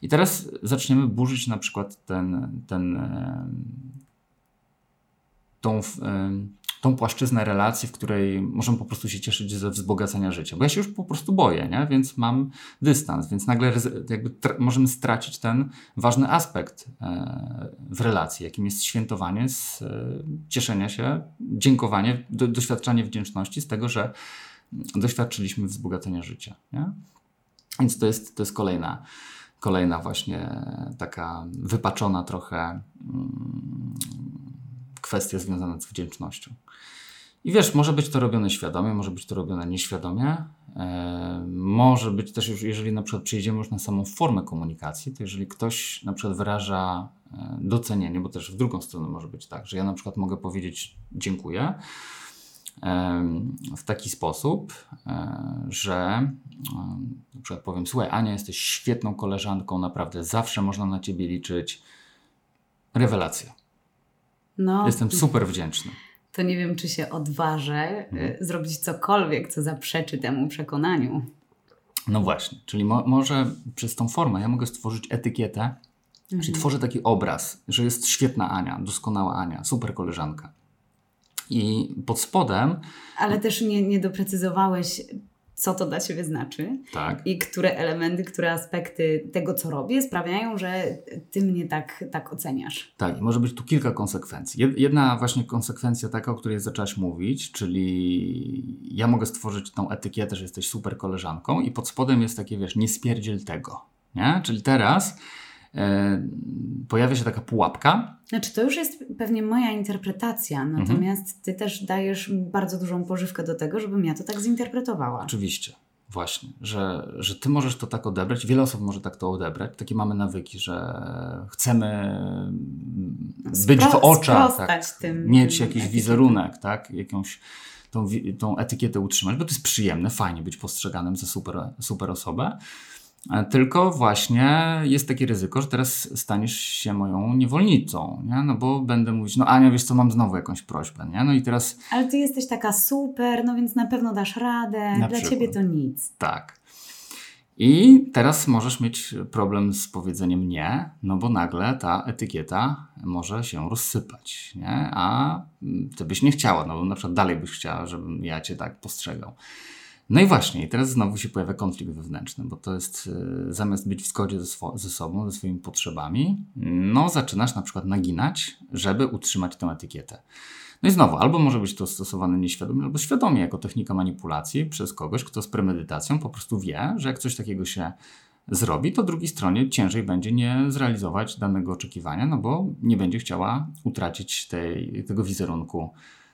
I teraz zaczniemy burzyć na przykład ten, ten, tą, tą płaszczyznę relacji, w której możemy po prostu się cieszyć ze wzbogacenia życia. Bo ja się już po prostu boję, nie? więc mam dystans, więc nagle jakby możemy stracić ten ważny aspekt e, w relacji, jakim jest świętowanie, z, e, cieszenia się, dziękowanie, do, doświadczanie wdzięczności z tego, że doświadczyliśmy wzbogacenia życia. Nie? Więc to jest, to jest kolejna, kolejna właśnie taka wypaczona trochę kwestia związana z wdzięcznością. I wiesz, może być to robione świadomie, może być to robione nieświadomie. E, może być też już, jeżeli na przykład przejdziemy już na samą formę komunikacji, to jeżeli ktoś na przykład wyraża e, docenienie, bo też w drugą stronę może być tak, że ja na przykład mogę powiedzieć dziękuję e, w taki sposób, że na przykład powiem, słuchaj Ania, jesteś świetną koleżanką, naprawdę zawsze można na Ciebie liczyć. Rewelacja. No, Jestem super wdzięczny. To nie wiem, czy się odważę mhm. zrobić cokolwiek, co zaprzeczy temu przekonaniu. No właśnie, czyli mo może przez tą formę ja mogę stworzyć etykietę, mhm. czyli tworzę taki obraz, że jest świetna Ania, doskonała Ania, super koleżanka. I pod spodem. Ale też nie, nie doprecyzowałeś, co to dla Ciebie znaczy tak. i które elementy, które aspekty tego, co robię, sprawiają, że Ty mnie tak, tak oceniasz. Tak, może być tu kilka konsekwencji. Jedna właśnie konsekwencja taka, o której zaczęłaś mówić, czyli ja mogę stworzyć tą etykietę, że jesteś super koleżanką i pod spodem jest takie, wiesz, nie spierdziel tego, nie? Czyli teraz pojawia się taka pułapka, znaczy, to już jest pewnie moja interpretacja, mhm. natomiast mhm. ty też dajesz bardzo dużą pożywkę do tego, żebym ja to tak zinterpretowała. Oczywiście. Właśnie, że, że ty możesz to tak odebrać, wiele osób może tak to odebrać. Takie mamy nawyki, że chcemy być w oczach, tak, tym, mieć jakiś etykietą. wizerunek, tak, jakąś tą, tą etykietę utrzymać, bo to jest przyjemne, fajnie być postrzeganym za super, super osobę. E, tylko właśnie jest takie ryzyko, że teraz staniesz się moją niewolnicą, nie? No bo będę mówić, no Ania, wiesz co, mam znowu jakąś prośbę, nie? No i teraz... Ale ty jesteś taka super, no więc na pewno dasz radę, dla przykład. ciebie to nic. Tak. I teraz możesz mieć problem z powiedzeniem nie, no bo nagle ta etykieta może się rozsypać, nie? A mm, ty byś nie chciała, no bo na przykład dalej byś chciała, żebym ja cię tak postrzegał. No i właśnie, i teraz znowu się pojawia konflikt wewnętrzny, bo to jest y, zamiast być w zgodzie ze, ze sobą, ze swoimi potrzebami, no zaczynasz na przykład naginać, żeby utrzymać tę etykietę. No i znowu, albo może być to stosowane nieświadomie, albo świadomie jako technika manipulacji przez kogoś, kto z premedytacją po prostu wie, że jak coś takiego się zrobi, to drugiej stronie ciężej będzie nie zrealizować danego oczekiwania, no bo nie będzie chciała utracić tej, tego wizerunku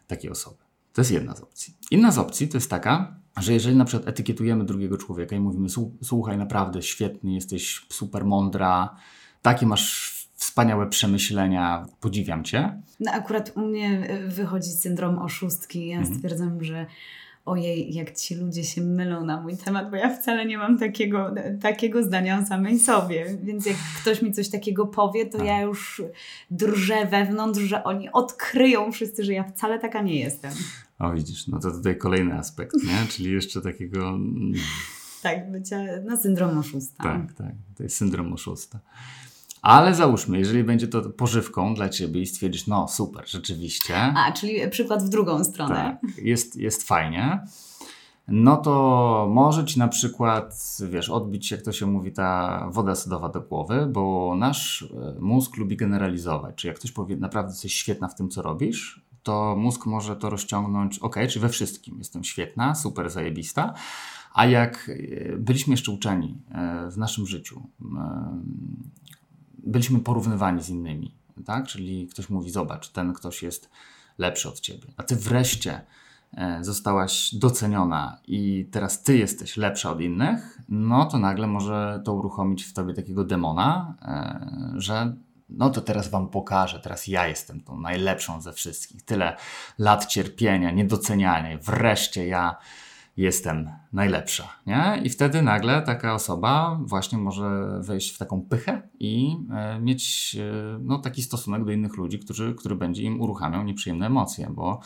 takiej osoby. To jest jedna z opcji. Inna z opcji to jest taka, że jeżeli na przykład etykietujemy drugiego człowieka i mówimy, "Słu- słuchaj, naprawdę świetny, jesteś super mądra, takie masz wspaniałe przemyślenia, podziwiam cię, No akurat u mnie y, wychodzi syndrom oszustki. Ja Mhm. stwierdzam, że ojej, jak ci ludzie się mylą na mój temat, bo ja wcale nie mam takiego, takiego zdania o samej sobie. Więc jak ktoś mi coś takiego powie, to Tak. ja już drżę wewnątrz, że oni odkryją wszyscy, że ja wcale taka nie jestem. O widzisz, no to tutaj kolejny aspekt, nie? Czyli jeszcze takiego, mm, Tak, bycia, no syndrom oszusta. tak, tak, to jest syndrom oszusta. Ale załóżmy, jeżeli będzie to pożywką dla ciebie i stwierdzisz, no super, rzeczywiście, A, czyli przykład w drugą stronę. tak, jest, jest fajnie, no to może ci na przykład, wiesz, odbić, jak to się mówi, ta woda sodowa do głowy, bo nasz e, mózg lubi generalizować. Czy jak ktoś powie, naprawdę jesteś świetna w tym, co robisz, to mózg może to rozciągnąć, ok, czy we wszystkim. Jestem świetna, super zajebista, a jak e, byliśmy jeszcze uczeni e, w naszym życiu, e, byliśmy porównywani z innymi, tak? Czyli ktoś mówi, zobacz, ten ktoś jest lepszy od ciebie, a ty wreszcie zostałaś doceniona i teraz ty jesteś lepsza od innych, no to nagle może to uruchomić w tobie takiego demona, że no to teraz wam pokażę, teraz ja jestem tą najlepszą ze wszystkich. Tyle lat cierpienia, niedoceniania, wreszcie ja jestem najlepsza, nie? I wtedy nagle taka osoba właśnie może wejść w taką pychę i e, mieć e, no, taki stosunek do innych ludzi, którzy, który będzie im uruchamiał nieprzyjemne emocje, bo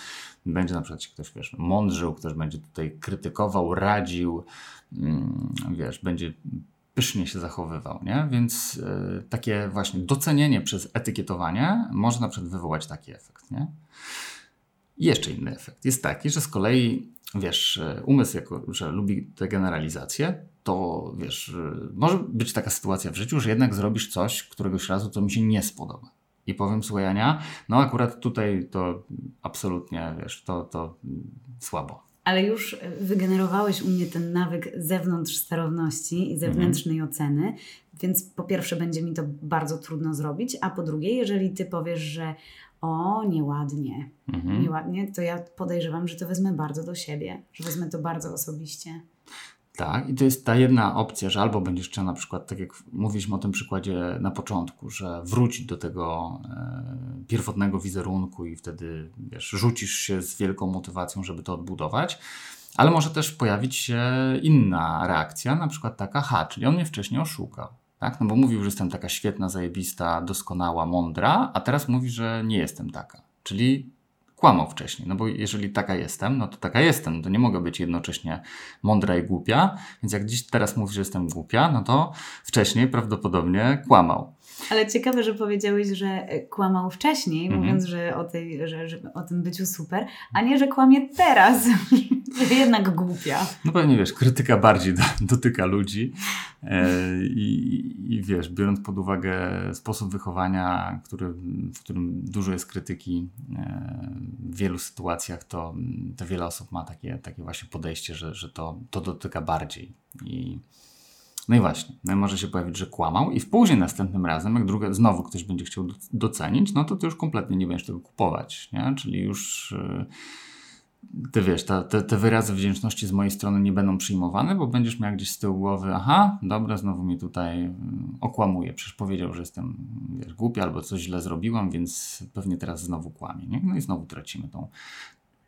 będzie na przykład się ktoś, wiesz, mądrzył, ktoś będzie tutaj krytykował, radził, mm, wiesz, będzie pysznie się zachowywał, nie? Więc e, takie właśnie docenienie przez etykietowanie może na przykład wywołać taki efekt, nie? I jeszcze inny efekt jest taki, że z kolei, wiesz, e, umysł, jako że lubi te generalizacje, to wiesz, e, może być taka sytuacja w życiu, że jednak zrobisz coś któregoś razu, co mi się nie spodoba. I powiem, słuchaj no akurat tutaj to absolutnie, wiesz, to, to słabo. Ale już wygenerowałeś u mnie ten nawyk zewnątrz sterowności i zewnętrznej oceny, więc po pierwsze będzie mi to bardzo trudno zrobić, a po drugie, jeżeli ty powiesz, że o, nieładnie, Mhm. nieładnie, to ja podejrzewam, że to wezmę bardzo do siebie, że wezmę to bardzo osobiście. Tak, i to jest ta jedna opcja, że albo będziesz chciał na przykład, tak jak mówiliśmy o tym przykładzie na początku, że wrócić do tego e, pierwotnego wizerunku i wtedy wiesz, rzucisz się z wielką motywacją, żeby to odbudować, ale może też pojawić się inna reakcja, na przykład taka, ha, czyli on mnie wcześniej oszukał. Tak? No bo mówił, że jestem taka świetna, zajebista, doskonała, mądra, a teraz mówi, że nie jestem taka. Czyli kłamał wcześniej, no bo jeżeli taka jestem, no to taka jestem, to nie mogę być jednocześnie mądra i głupia, więc jak dziś teraz mówisz, że jestem głupia, no to wcześniej prawdopodobnie kłamał. Ale ciekawe, że powiedziałeś, że e, kłamał wcześniej, Mhm. mówiąc, że o, tej, że, że o tym byciu super, a nie, że kłamie teraz, jednak głupia. No pewnie wiesz, krytyka bardziej do, dotyka ludzi e, i, i wiesz, biorąc pod uwagę sposób wychowania, który, w którym dużo jest krytyki e, w wielu sytuacjach, to, to wiele osób ma takie, takie właśnie podejście, że, że to, to dotyka bardziej. I, no i właśnie, no i może się pojawić, że kłamał i w później następnym razem, jak druga, znowu ktoś będzie chciał doc- docenić, no to ty już kompletnie nie będziesz tego kupować, nie? Czyli już... e, ty wiesz, ta, te, te wyrazy wdzięczności z mojej strony nie będą przyjmowane, bo będziesz miał gdzieś z tyłu głowy, aha, dobra, znowu mnie tutaj mm, okłamuje. Przecież powiedział, że jestem wiesz, głupia albo coś źle zrobiłam, więc pewnie teraz znowu kłamie. Nie? No i znowu tracimy tą,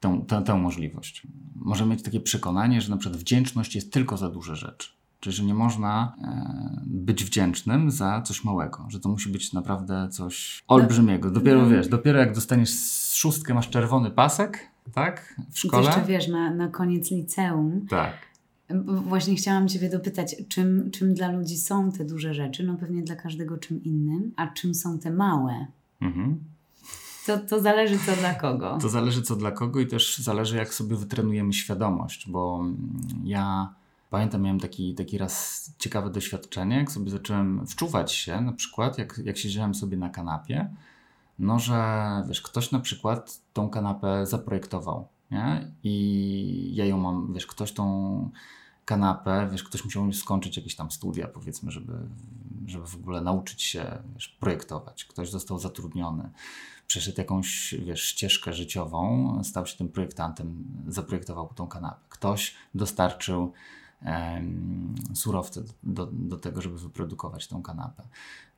tą, tę, tę możliwość. Możemy mieć takie przekonanie, że na przykład wdzięczność jest tylko za duże rzeczy. Czyli, że nie można e, być wdzięcznym za coś małego, że to musi być naprawdę coś olbrzymiego. Dopiero no. wiesz, dopiero jak dostaniesz szóstkę, masz czerwony pasek, tak? W I szkole. jeszcze wiesz, na, na koniec liceum. Tak. Właśnie chciałam Ciebie dopytać, czym, czym dla ludzi są te duże rzeczy? No pewnie dla każdego czym innym, a czym są te małe? Mhm. To, to zależy co dla kogo. To zależy co dla kogo i też zależy jak sobie wytrenujemy świadomość, bo ja pamiętam miałem taki, taki raz ciekawe doświadczenie, jak sobie zacząłem wczuwać się na przykład, jak, jak siedziałem sobie na kanapie, no że wiesz, ktoś na przykład tą kanapę zaprojektował, nie? I ja ją mam, wiesz, ktoś tą kanapę, wiesz, ktoś musiał skończyć jakieś tam studia, powiedzmy, żeby, żeby w ogóle nauczyć się wiesz, projektować. Ktoś został zatrudniony, przeszedł jakąś, wiesz, ścieżkę życiową, stał się tym projektantem, zaprojektował tą kanapę. Ktoś dostarczył surowce do, do tego, żeby wyprodukować tą kanapę.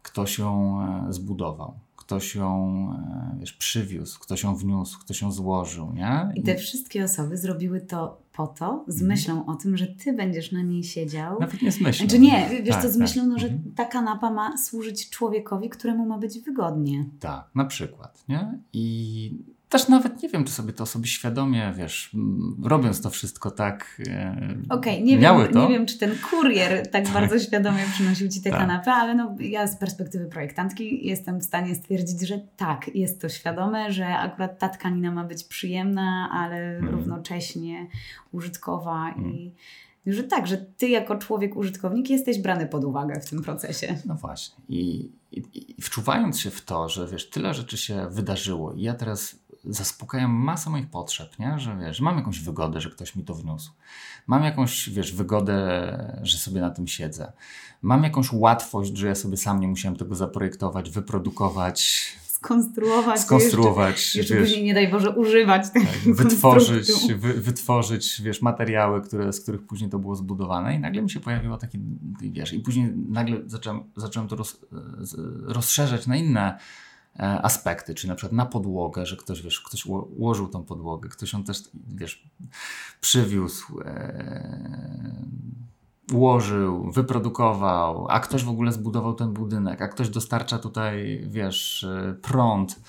Ktoś ją e, zbudował, ktoś ją e, wiesz, przywiózł, ktoś ją wniósł, ktoś ją złożył, nie? I te wszystkie osoby zrobiły to po to, z Mhm. myślą o tym, że Ty będziesz na niej siedział. Nawet nie z myślą. Znaczy nie, wiesz Tak, co, z tak. myślą, no, że Mhm. ta kanapa ma służyć człowiekowi, któremu ma być wygodnie. Tak, na przykład, nie? I też nawet nie wiem, czy sobie to osoby świadomie, wiesz, robiąc to wszystko tak, e, Okej, nie, miały wiem, to. nie wiem, czy ten kurier tak bardzo świadomie przynosił Ci tę Tak. kanapę, ale no, ja z perspektywy projektantki jestem w stanie stwierdzić, że tak, jest to świadome, że akurat ta tkanina ma być przyjemna, ale Mhm. równocześnie użytkowa Mhm. i że tak, że Ty jako człowiek użytkownik jesteś brany pod uwagę w tym procesie. No właśnie. I, i, I wczuwając się w to, że wiesz, tyle rzeczy się wydarzyło i ja teraz zaspokajam masę moich potrzeb, nie? Że wiesz, mam jakąś wygodę, że ktoś mi to wniósł. Mam jakąś, wiesz, wygodę, że sobie na tym siedzę. Mam jakąś łatwość, że ja sobie sam nie musiałem tego zaprojektować, wyprodukować, Skonstruować, skonstruować, jeszcze, wiesz, później nie daj Boże używać tego tak, wytworzyć, wy, wytworzyć, wiesz, materiały, które, z których później to było zbudowane i nagle mi się pojawiło takie, wiesz, i później nagle zacząłem, zacząłem to roz, rozszerzać na inne aspekty, czyli na przykład na podłogę, że ktoś, wiesz, ktoś uło- ułożył tą podłogę, ktoś ją też, wiesz, przywiózł, e, ułożył, wyprodukował, a ktoś w ogóle zbudował ten budynek, a ktoś dostarcza tutaj, wiesz, e, prąd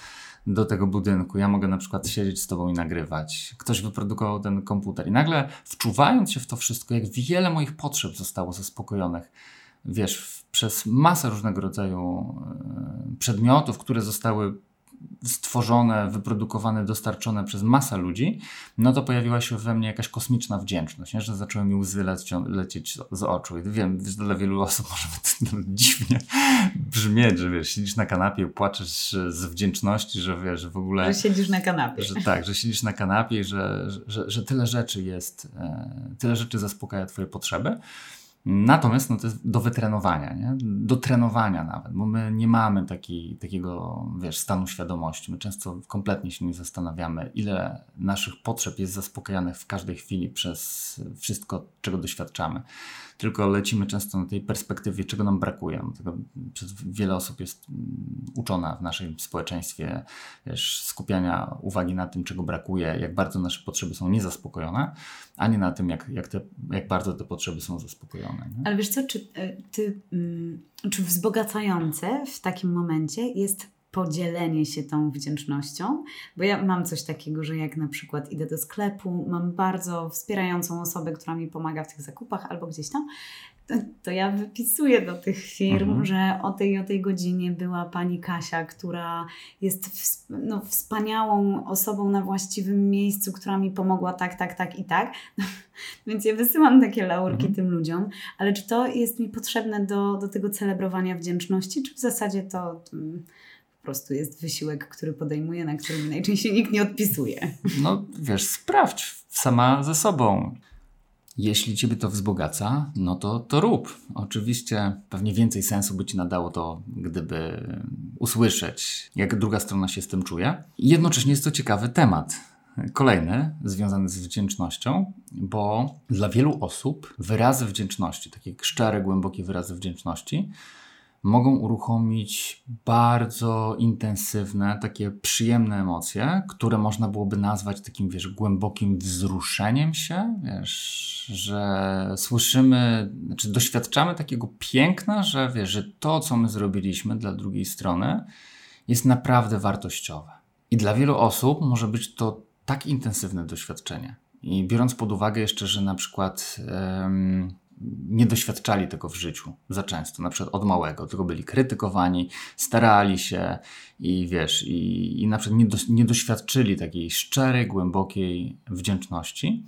do tego budynku. Ja mogę na przykład siedzieć z tobą i nagrywać. Ktoś wyprodukował ten komputer. I nagle wczuwając się w to wszystko, jak wiele moich potrzeb zostało zaspokojonych, wiesz, przez masę różnego rodzaju e, przedmiotów, które zostały stworzone, wyprodukowane, dostarczone przez masę ludzi, no to pojawiła się we mnie jakaś kosmiczna wdzięczność, nie? że zaczęły mi łzy lecią, lecieć z- oczu. I wiem, że dla wielu osób może to dziwnie brzmieć, że wiesz, siedzisz na kanapie płaczesz z wdzięczności, że wiesz, że w ogóle... Że siedzisz na kanapie. Że tak, że siedzisz na kanapie i że, że, że tyle rzeczy jest, e, tyle rzeczy zaspokaja Twoje potrzeby. Natomiast no, to jest do wytrenowania, nie? do trenowania nawet, bo my nie mamy taki, takiego wiesz, stanu świadomości. My często kompletnie się nie zastanawiamy, ile naszych potrzeb jest zaspokajanych w każdej chwili przez wszystko, czego doświadczamy. Tylko lecimy często na tej perspektywie, czego nam brakuje. Tego przez wiele osób jest mm, uczona w naszym społeczeństwie wiesz, skupiania uwagi na tym, czego brakuje, jak bardzo nasze potrzeby są niezaspokojone, a nie na tym, jak, jak, te, jak bardzo te potrzeby są zaspokojone. Nie? Ale wiesz co, czy, e, ty, mm, czy wzbogacające w takim momencie jest podzielenie się tą wdzięcznością? Bo ja mam coś takiego, że jak na przykład idę do sklepu, mam bardzo wspierającą osobę, która mi pomaga w tych zakupach albo gdzieś tam, to, to ja wypisuję do tych firm, Mhm. że o tej o tej godzinie była pani Kasia, która jest no, wspaniałą osobą na właściwym miejscu, która mi pomogła tak, tak, tak i tak. Więc ja wysyłam takie laurki Mhm. tym ludziom, ale czy to jest mi potrzebne do, do tego celebrowania wdzięczności, czy w zasadzie to mm, po prostu jest wysiłek, który podejmuję, na który najczęściej nikt nie odpisuje? No wiesz, sprawdź sama ze sobą. Jeśli Ciebie to wzbogaca, no to, to rób. Oczywiście pewnie więcej sensu by Ci nadało to, gdyby usłyszeć, jak druga strona się z tym czuje. Jednocześnie jest to ciekawy temat. Kolejny, związany z wdzięcznością, bo dla wielu osób wyrazy wdzięczności, takie szczere, głębokie wyrazy wdzięczności, mogą uruchomić bardzo intensywne, takie przyjemne emocje, które można byłoby nazwać takim, wiesz, głębokim wzruszeniem się, wiesz, że słyszymy, znaczy doświadczamy takiego piękna, że wiesz, że to, co my zrobiliśmy dla drugiej strony, jest naprawdę wartościowe. I dla wielu osób może być to tak intensywne doświadczenie. I biorąc pod uwagę jeszcze, że na przykład um, nie doświadczali tego w życiu za często, na przykład od małego, tylko byli krytykowani, starali się i wiesz, i, i na przykład nie, do, nie doświadczyli takiej szczerej, głębokiej wdzięczności.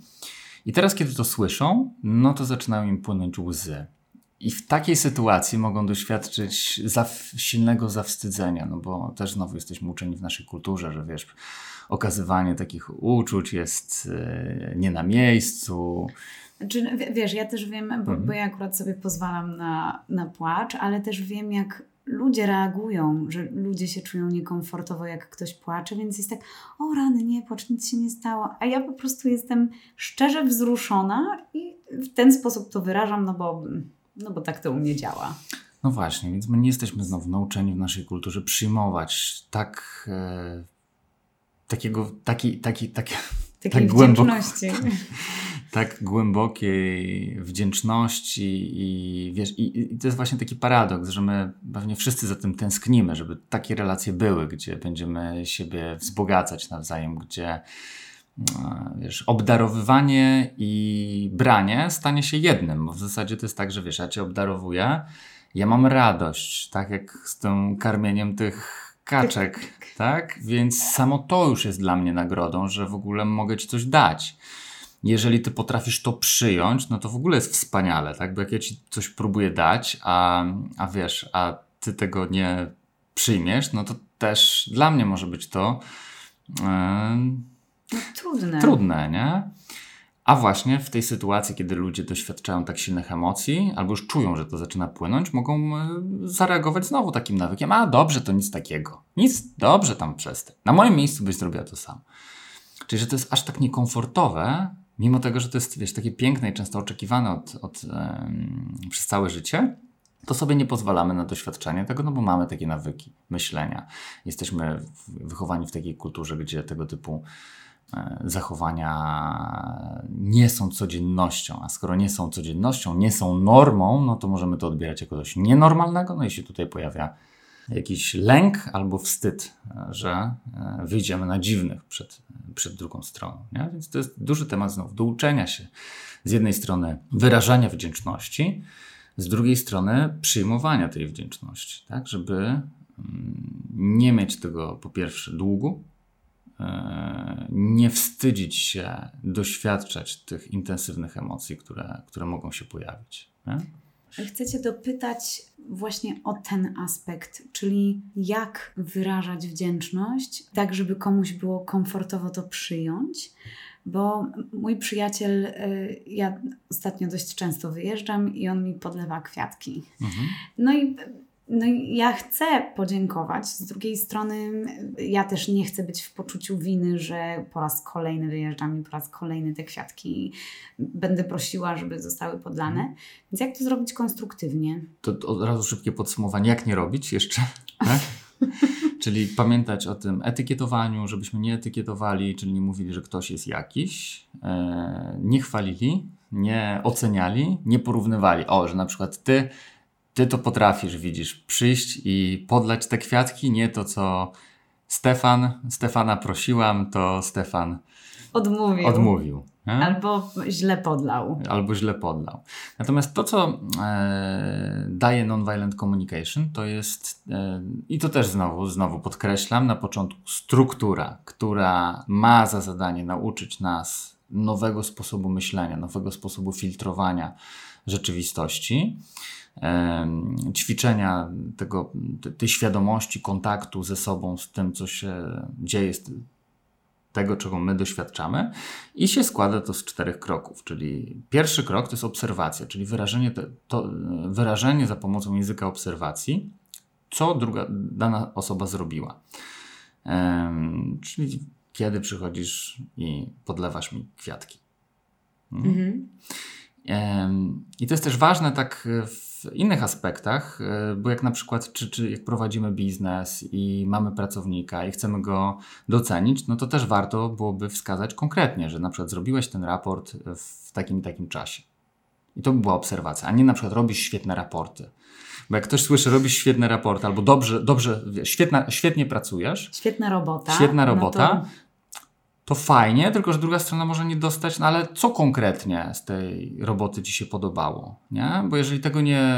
I teraz, kiedy to słyszą, no to zaczynają im płynąć łzy. I w takiej sytuacji mogą doświadczyć silnego zawstydzenia, no bo też znowu jesteśmy uczeni w naszej kulturze, że wiesz, okazywanie takich uczuć jest e, nie na miejscu. Znaczy, wiesz, ja też wiem, bo, mhm. bo ja akurat sobie pozwalam na, na płacz, ale też wiem, jak ludzie reagują, że ludzie się czują niekomfortowo, jak ktoś płacze, więc jest tak, o rany, nie płacz, nic się nie stało. A ja po prostu jestem szczerze wzruszona i w ten sposób to wyrażam, no bo, no bo tak to u mnie działa. No właśnie, więc my nie jesteśmy znowu nauczeni w naszej kulturze przyjmować tak e, takiego, taki, taki, taki, Takiej tak głęboko, tak głębokiej wdzięczności i wiesz, i, i, to jest właśnie taki paradoks, że my pewnie wszyscy za tym tęsknimy, żeby takie relacje były, gdzie będziemy siebie wzbogacać nawzajem, gdzie no, wiesz, obdarowywanie i branie stanie się jednym, bo w zasadzie to jest tak, że wiesz, ja cię obdarowuję, ja mam radość, tak jak z tym karmieniem tych kaczek, tak? Więc samo to już jest dla mnie nagrodą, że w ogóle mogę ci coś dać. Jeżeli ty potrafisz to przyjąć, no to w ogóle jest wspaniale, tak? Bo jak ja ci coś próbuję dać, a, a wiesz, a ty tego nie przyjmiesz, no to też dla mnie może być to yy, trudne. Trudne, nie? A właśnie w tej sytuacji, kiedy ludzie doświadczają tak silnych emocji, albo już czują, że to zaczyna płynąć, mogą zareagować znowu takim nawykiem. A dobrze, to nic takiego. Nic, dobrze tam przestań. Na moim miejscu byś zrobiła to samo. Czyli, że to jest aż tak niekomfortowe, mimo tego, że to jest wiesz, takie piękne i często oczekiwane od, od, um, przez całe życie, to sobie nie pozwalamy na doświadczenie tego, no bo mamy takie nawyki myślenia. Jesteśmy wychowani w takiej kulturze, gdzie tego typu E, zachowania nie są codziennością, a skoro nie są codziennością, nie są normą, no to możemy to odbierać jako coś nienormalnego, no i się tutaj pojawia jakiś lęk albo wstyd, że e, wyjdziemy na dziwnych przed, przed drugą stroną. Nie? Więc to jest duży temat znowu do uczenia się. Z jednej strony wyrażania wdzięczności, z drugiej strony przyjmowania tej wdzięczności, tak, żeby mm, nie mieć tego po pierwsze długu, E, nie wstydzić się doświadczać tych intensywnych emocji, które, które mogą się pojawić. Nie? Chcę Cię dopytać właśnie o ten aspekt, czyli jak wyrażać wdzięczność, tak żeby komuś było komfortowo to przyjąć. Bo mój przyjaciel, e, ja ostatnio dość często wyjeżdżam i on mi podlewa kwiatki. Mhm. No i no ja chcę podziękować. Z drugiej strony, ja też nie chcę być w poczuciu winy, że po raz kolejny wyjeżdżam i po raz kolejny te kwiatki będę prosiła, żeby zostały podlane. Więc jak to zrobić konstruktywnie? To od razu szybkie podsumowanie. Jak nie robić jeszcze? Tak? czyli pamiętać o tym etykietowaniu, żebyśmy nie etykietowali, czyli nie mówili, że ktoś jest jakiś, e, nie chwalili, nie oceniali, nie porównywali. O, że na przykład ty ty to potrafisz, widzisz, przyjść i podlać te kwiatki, nie to co Stefan, Stefana prosiłam, to Stefan odmówił. odmówił Albo źle podlał. Albo źle podlał. Natomiast to, co e, daje nonviolent communication, to jest, e, i to też znowu, znowu podkreślam, na początku struktura, która ma za zadanie nauczyć nas nowego sposobu myślenia, nowego sposobu filtrowania rzeczywistości ćwiczenia tego, tej świadomości, kontaktu ze sobą, z tym, co się dzieje, z tego, czego my doświadczamy, i się składa to z czterech kroków. Czyli pierwszy krok to jest obserwacja, czyli wyrażenie, te, to, wyrażenie za pomocą języka obserwacji, co druga dana osoba zrobiła. czyli kiedy przychodzisz i podlewasz mi kwiatki. Hmm? Mhm. I to jest też ważne tak w innych aspektach, y, bo jak na przykład, czy, czy jak prowadzimy biznes i mamy pracownika i chcemy go docenić, no to też warto byłoby wskazać konkretnie, że na przykład zrobiłeś ten raport w takim takim czasie. I to by była obserwacja, a nie na przykład robisz świetne raporty. Bo jak ktoś słyszy, robisz świetne raporty albo dobrze, dobrze świetna, świetnie pracujesz, Świetna robota. świetna no robota, to to fajnie, tylko że druga strona może nie dostać, no ale co konkretnie z tej roboty Ci się podobało, nie? Bo jeżeli tego nie,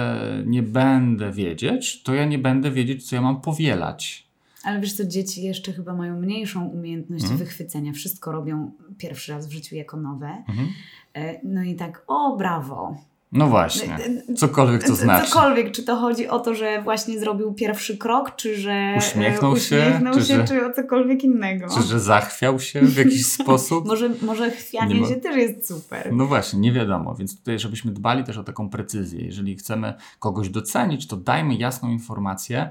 nie będę wiedzieć, to ja nie będę wiedzieć, co ja mam powielać. Ale wiesz co, dzieci jeszcze chyba mają mniejszą umiejętność Mhm. wychwycenia. Wszystko robią pierwszy raz w życiu jako nowe. Mhm. E, No i tak, o brawo. No właśnie, cokolwiek to znaczy. Cokolwiek, czy to chodzi o to, że właśnie zrobił pierwszy krok, czy że e, Uśmiechnął się, uśmiechnął czy się, że- czy o cokolwiek innego. Czy że zachwiał się w jakiś sposób? Może, może chwianie Nie ma- się też jest super. No właśnie, nie wiadomo, więc tutaj żebyśmy dbali też o taką precyzję. Jeżeli chcemy kogoś docenić, to dajmy jasną informację,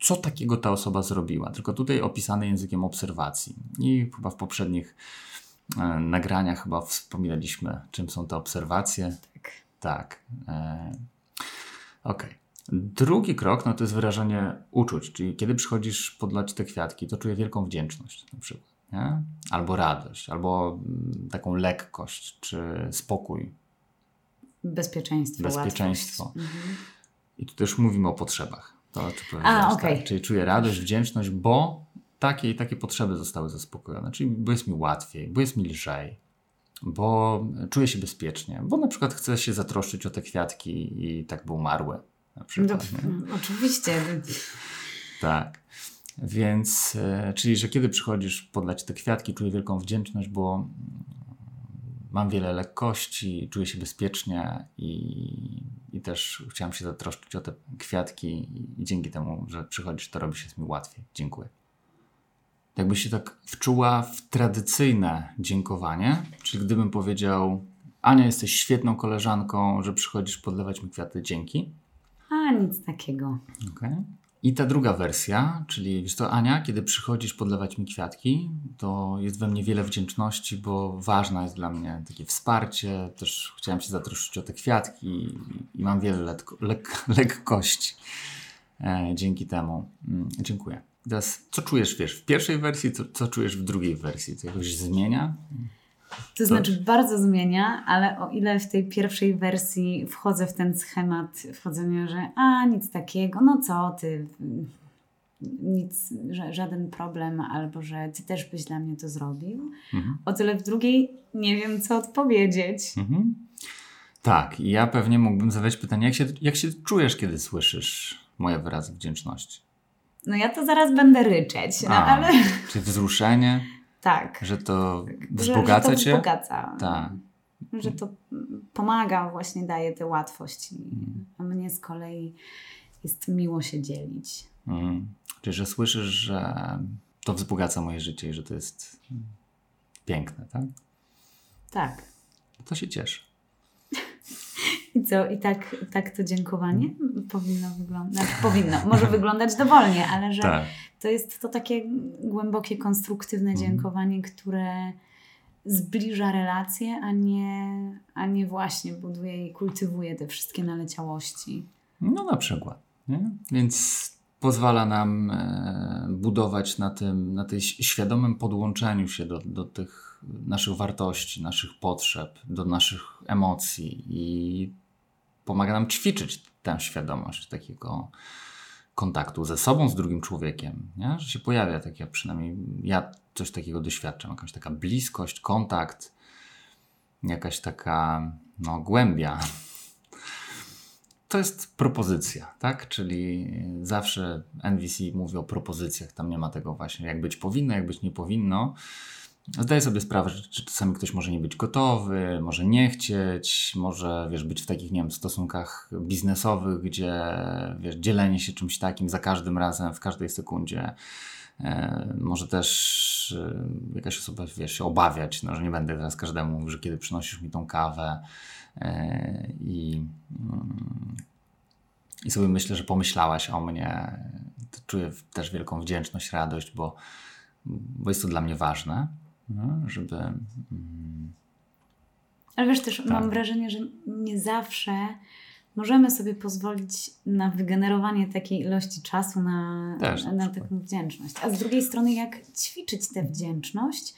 co takiego ta osoba zrobiła. Tylko tutaj opisane językiem obserwacji. I chyba w poprzednich e, nagraniach chyba wspominaliśmy, czym są te obserwacje. Tak. Tak. E, Okej. Drugi krok no to jest wyrażanie uczuć, czyli kiedy przychodzisz podlać te kwiatki, to czuję wielką wdzięczność na przykład, nie? albo radość, albo mm, taką lekkość, czy spokój. Bezpieczeństwo. Bezpieczeństwo. Mhm. I tu też mówimy o potrzebach. To, o czym powiedziałeś, okej. tak? Czyli czuję radość, wdzięczność, bo takie i takie potrzeby zostały zaspokojone. Czyli bo jest mi łatwiej, bo jest mi lżej, bo czuję się bezpiecznie, bo na przykład chcę się zatroszczyć o te kwiatki i tak by umarły. Na No, przykład, nie? oczywiście. Tak. Więc, e, czyli, że kiedy przychodzisz podlać te kwiatki, czuję wielką wdzięczność, bo mm, mam wiele lekkości, czuję się bezpiecznie i, i też chciałam się zatroszczyć o te kwiatki i, i dzięki temu, że przychodzisz, to robi się z mi łatwiej. Dziękuję. Jakbyś się tak wczuła w tradycyjne dziękowanie, czyli gdybym powiedział Ania, jesteś świetną koleżanką, że przychodzisz podlewać mi kwiaty, dzięki. A nic takiego. Okej. I ta druga wersja, czyli wiesz to Ania, kiedy przychodzisz podlewać mi kwiatki, to jest we mnie wiele wdzięczności, bo ważne jest dla mnie takie wsparcie. Też chciałem się zatroszczyć o te kwiatki i mam wiele lek, lekkości e, dzięki temu. Mm, dziękuję. Teraz, co czujesz, wiesz, w pierwszej wersji, co, co czujesz w drugiej wersji? To jakoś zmienia? To znaczy bardzo zmienia, ale o ile w tej pierwszej wersji wchodzę w ten schemat wchodzenia, że a nic takiego, no co ty, nic, żaden problem, albo że ty też byś dla mnie to zrobił. Mhm. O tyle w drugiej nie wiem, co odpowiedzieć. Mhm. Tak, i ja pewnie mógłbym zadać pytanie, jak się, jak się czujesz, kiedy słyszysz moje wyrazy wdzięczności? No ja to zaraz będę ryczeć, no A, ale Czy wzruszenie, tak. że to Że, że wzbogaca to cię? wzbogaca. Tak. Że to pomaga, właśnie daje tę łatwość. Mm. A mnie z kolei jest miło się dzielić. Mm. Czyli, że słyszysz, że to wzbogaca moje życie i że to jest piękne, tak? Tak. To się cieszę. I co? I tak, tak to dziękowanie powinno wyglądać. Powinno, może wyglądać dowolnie, ale że Tak. to jest to takie głębokie, konstruktywne Mhm. dziękowanie, które zbliża relacje, a nie, a nie właśnie buduje i kultywuje te wszystkie naleciałości. No na przykład. Nie? Więc pozwala nam e, budować na tym, na tej świadomym podłączeniu się do, do tych naszych wartości, naszych potrzeb, do naszych emocji i pomaga nam ćwiczyć tę świadomość takiego kontaktu ze sobą, z drugim człowiekiem, nie? że się pojawia takie, przynajmniej ja coś takiego doświadczam, jakaś taka bliskość, kontakt, jakaś taka no, głębia to jest propozycja, tak? Czyli zawsze NVC mówi o propozycjach, tam nie ma tego właśnie, jak być powinno, jak być nie powinno. Zdaję sobie sprawę, że czasami ktoś może nie być gotowy, może nie chcieć, może wiesz, być w takich, nie wiem, stosunkach biznesowych, gdzie wiesz, dzielenie się czymś takim za każdym razem, w każdej sekundzie. E, może też e, jakaś osoba wiesz, się obawiać, no, że nie będę teraz każdemu mówił, że kiedy przynosisz mi tą kawę e, i, mm, i sobie myślę, że pomyślałaś o mnie. To czuję też wielką wdzięczność, radość, bo, bo jest to dla mnie ważne, no, żeby. mm, Ale wiesz też, Tak. mam wrażenie, że nie zawsze możemy sobie pozwolić na wygenerowanie takiej ilości czasu na, Też, na, na taką wdzięczność. A z drugiej strony, jak ćwiczyć tę wdzięczność,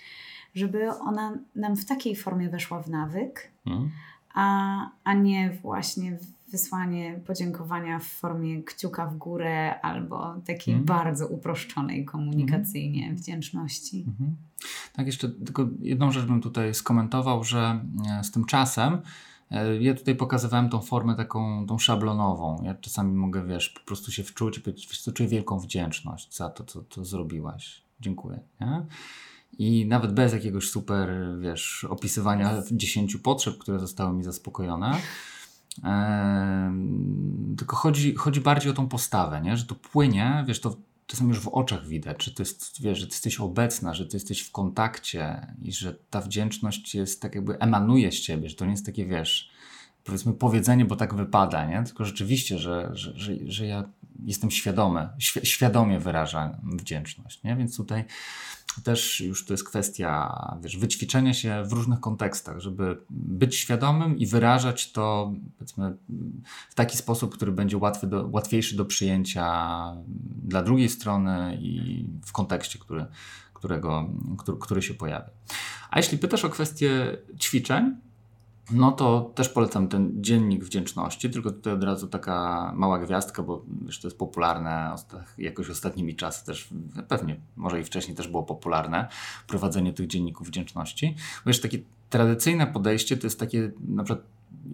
żeby ona nam w takiej formie weszła w nawyk, Mhm. a, a nie właśnie wysłanie podziękowania w formie kciuka w górę albo takiej Mhm. bardzo uproszczonej komunikacyjnie wdzięczności. Mhm. Tak, jeszcze tylko jedną rzecz bym tutaj skomentował, że e, z tym czasem e, ja tutaj pokazywałem tą formę taką tą szablonową. Ja czasami mogę, wiesz, po prostu się wczuć i powiedzieć, co, czuję wielką wdzięczność za to, co to zrobiłaś. Dziękuję. Nie? I nawet bez jakiegoś super, wiesz, opisywania dziesięciu potrzeb, które zostały mi zaspokojone, Em, tylko chodzi, chodzi bardziej o tą postawę, nie? że to płynie, wiesz, to czasem już w oczach widać, że jest, wiesz, że ty jesteś obecna, że ty jesteś w kontakcie i że ta wdzięczność jest tak jakby emanuje z ciebie, że to nie jest takie, wiesz, powiedzmy powiedzenie, bo tak wypada, nie? Tylko rzeczywiście, że, że, że, że ja jestem świadomy, świ- świadomie wyrażam wdzięczność, nie? Więc tutaj też już to jest kwestia, wiesz, wyćwiczenia się w różnych kontekstach, żeby być świadomym i wyrażać to, w taki sposób, który będzie łatwy do, łatwiejszy do przyjęcia dla drugiej strony i w kontekście, który, którego, który, który się pojawia. A jeśli pytasz o kwestię ćwiczeń, no to też polecam ten dziennik wdzięczności, tylko tutaj od razu taka mała gwiazdka, bo wiesz, to jest popularne jakoś ostatnimi czasy też, pewnie może i wcześniej też było popularne, prowadzenie tych dzienników wdzięczności. Wiesz, takie tradycyjne podejście to jest takie, na przykład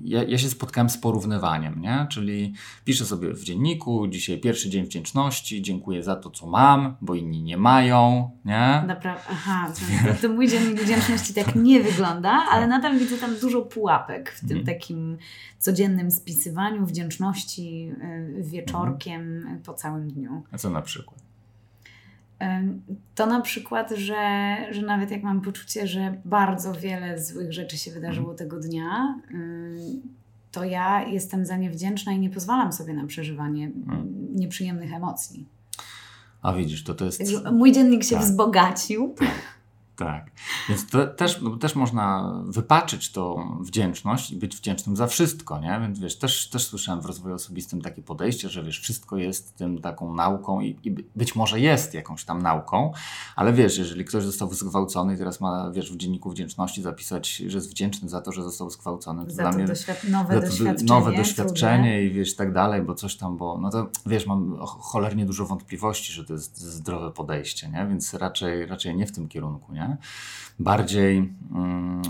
ja, ja się spotkałem z porównywaniem, nie? czyli piszę sobie w dzienniku, dzisiaj pierwszy dzień wdzięczności, dziękuję za to, co mam, bo inni nie mają, nie? Naprawdę, aha, to, to mój dziennik wdzięczności tak nie wygląda, ale nadal widzę tam dużo pułapek w tym Mhm. takim codziennym spisywaniu wdzięczności y, wieczorkiem po całym dniu. A co na przykład? To na przykład, że, że nawet jak mam poczucie, że bardzo wiele złych rzeczy się wydarzyło tego dnia, to ja jestem za nie wdzięczna i nie pozwalam sobie na przeżywanie ym, nieprzyjemnych emocji. A widzisz, to to jest... Mój dziennik się Tak. wzbogacił. Tak. Więc to też, no, też można wypaczyć tą wdzięczność i być wdzięcznym za wszystko, nie? Więc wiesz, też, też słyszałem w rozwoju osobistym takie podejście, że wiesz, wszystko jest tym taką nauką i, i być może jest jakąś tam nauką, ale wiesz, jeżeli ktoś został zgwałcony i teraz ma, wiesz, w dzienniku wdzięczności zapisać, że jest wdzięczny za to, że został zgwałcony, to Za dla to mnie doświad- nowe za to doświadczenie. nowe trudne. doświadczenie i wiesz, tak dalej, bo coś tam, bo no to wiesz, mam cho- cholernie dużo wątpliwości, że to jest zdrowe podejście, nie? Więc raczej, raczej nie w tym kierunku, nie? Bardziej, mm,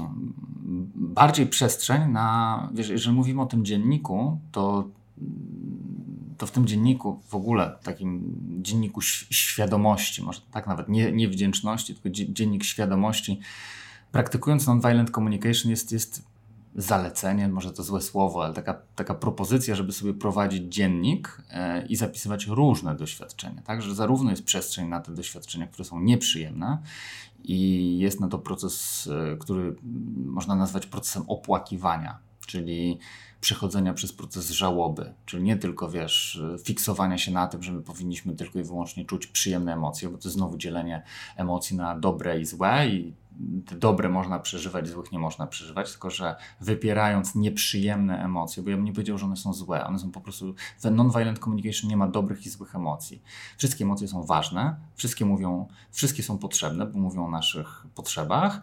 bardziej przestrzeń na, wiesz, jeżeli mówimy o tym dzienniku, to to w tym dzienniku, w ogóle takim dzienniku świadomości, może tak nawet nie, nie wdzięczności, tylko dzie- dziennik świadomości, praktykując nonviolent communication jest, jest zalecenie, może to złe słowo, ale taka, taka propozycja, żeby sobie prowadzić dziennik e, i zapisywać różne doświadczenia. Tak, że zarówno jest przestrzeń na te doświadczenia, które są nieprzyjemne, i jest na to proces, e, który można nazwać procesem opłakiwania, czyli przechodzenia przez proces żałoby, czyli nie tylko, wiesz, fiksowania się na tym, że my powinniśmy tylko i wyłącznie czuć przyjemne emocje, bo to znowu dzielenie emocji na dobre i złe i te dobre można przeżywać, złych nie można przeżywać, tylko że wypierając nieprzyjemne emocje, bo ja bym nie powiedział, że one są złe, one są po prostu, w non-violent communication nie ma dobrych i złych emocji. Wszystkie emocje są ważne, wszystkie mówią, wszystkie są potrzebne, bo mówią o naszych potrzebach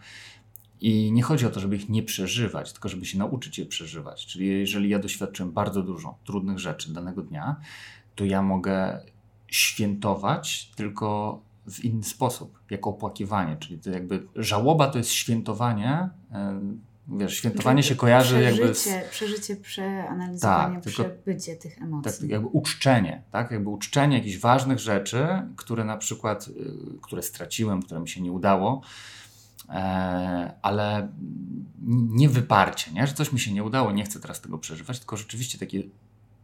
i nie chodzi o to, żeby ich nie przeżywać, tylko żeby się nauczyć je przeżywać. Czyli jeżeli ja doświadczyłem bardzo dużo trudnych rzeczy danego dnia, to ja mogę świętować tylko w inny sposób, jako opłakiwanie. Czyli to jakby żałoba to jest świętowanie. e, Wiesz, świętowanie się kojarzy jakby z, Przeżycie, przeżycie, przeanalizowanie, Tak, tylko- przebycie tych emocji. tak, jakby uczczenie, tak? Jakby uczczenie jakichś ważnych rzeczy, które na przykład, y, które straciłem, które mi się nie udało, ale n- nie wyparcie, nie? że coś mi się nie udało, nie chcę teraz tego przeżywać, tylko rzeczywiście takie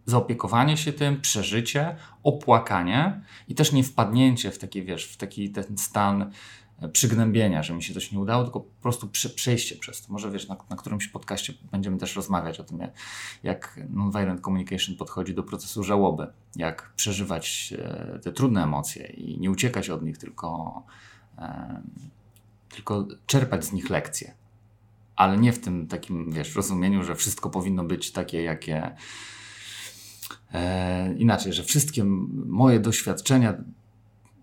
zaopiekowanie się tym, przeżycie, opłakanie i też nie wpadnięcie w taki, wiesz, w taki ten stan e, przygnębienia, że mi się coś nie udało, tylko po prostu prze, przejście przez to. Może wiesz, na, na którymś podcaście będziemy też rozmawiać o tym, jak, jak nonviolent communication podchodzi do procesu żałoby, jak przeżywać e, te trudne emocje i nie uciekać od nich, tylko, e, tylko czerpać z nich lekcje. Ale nie w tym takim, wiesz, rozumieniu, że wszystko powinno być takie, jakie e, inaczej, że wszystkie moje doświadczenia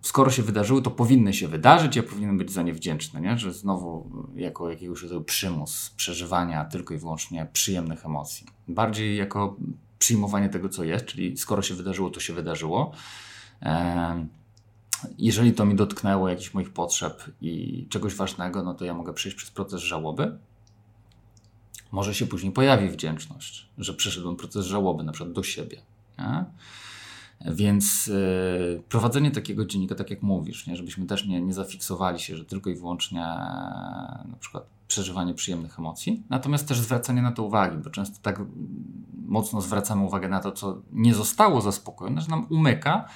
skoro się wydarzyły, to powinny się wydarzyć, ja powinienem być za nie wdzięczny, nie? że znowu jako jakiegoś rodzaju przymus przeżywania tylko i wyłącznie przyjemnych emocji. Bardziej jako przyjmowanie tego, co jest, czyli skoro się wydarzyło, to się wydarzyło. Jeżeli to mi dotknęło jakichś moich potrzeb i czegoś ważnego, no to ja mogę przejść przez proces żałoby. Może się później pojawi wdzięczność, że przeszedłem proces żałoby, na przykład do siebie. Nie? Więc yy, prowadzenie takiego dziennika, tak jak mówisz, nie, żebyśmy też nie, nie zafiksowali się, że tylko i wyłącznie na przykład przeżywanie przyjemnych emocji, natomiast też zwracanie na to uwagi, bo często tak mocno zwracamy uwagę na to, co nie zostało zaspokojone, że nam umyka,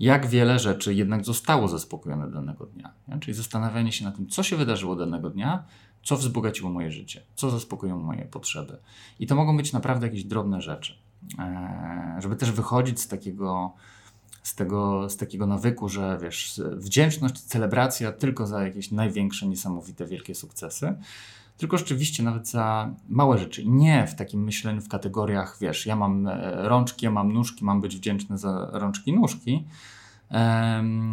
jak wiele rzeczy jednak zostało zaspokojone danego dnia. Nie? Czyli zastanawianie się na tym, co się wydarzyło danego dnia, co wzbogaciło moje życie, co zaspokoiło moje potrzeby. I to mogą być naprawdę jakieś drobne rzeczy. E, żeby też wychodzić z takiego, z, tego, z takiego nawyku, że wiesz, wdzięczność, celebracja tylko za jakieś największe, niesamowite, wielkie sukcesy, tylko rzeczywiście nawet za małe rzeczy. Nie w takim myśleniu w kategoriach, wiesz, ja mam e, rączki, ja mam nóżki, mam być wdzięczny za rączki nóżki,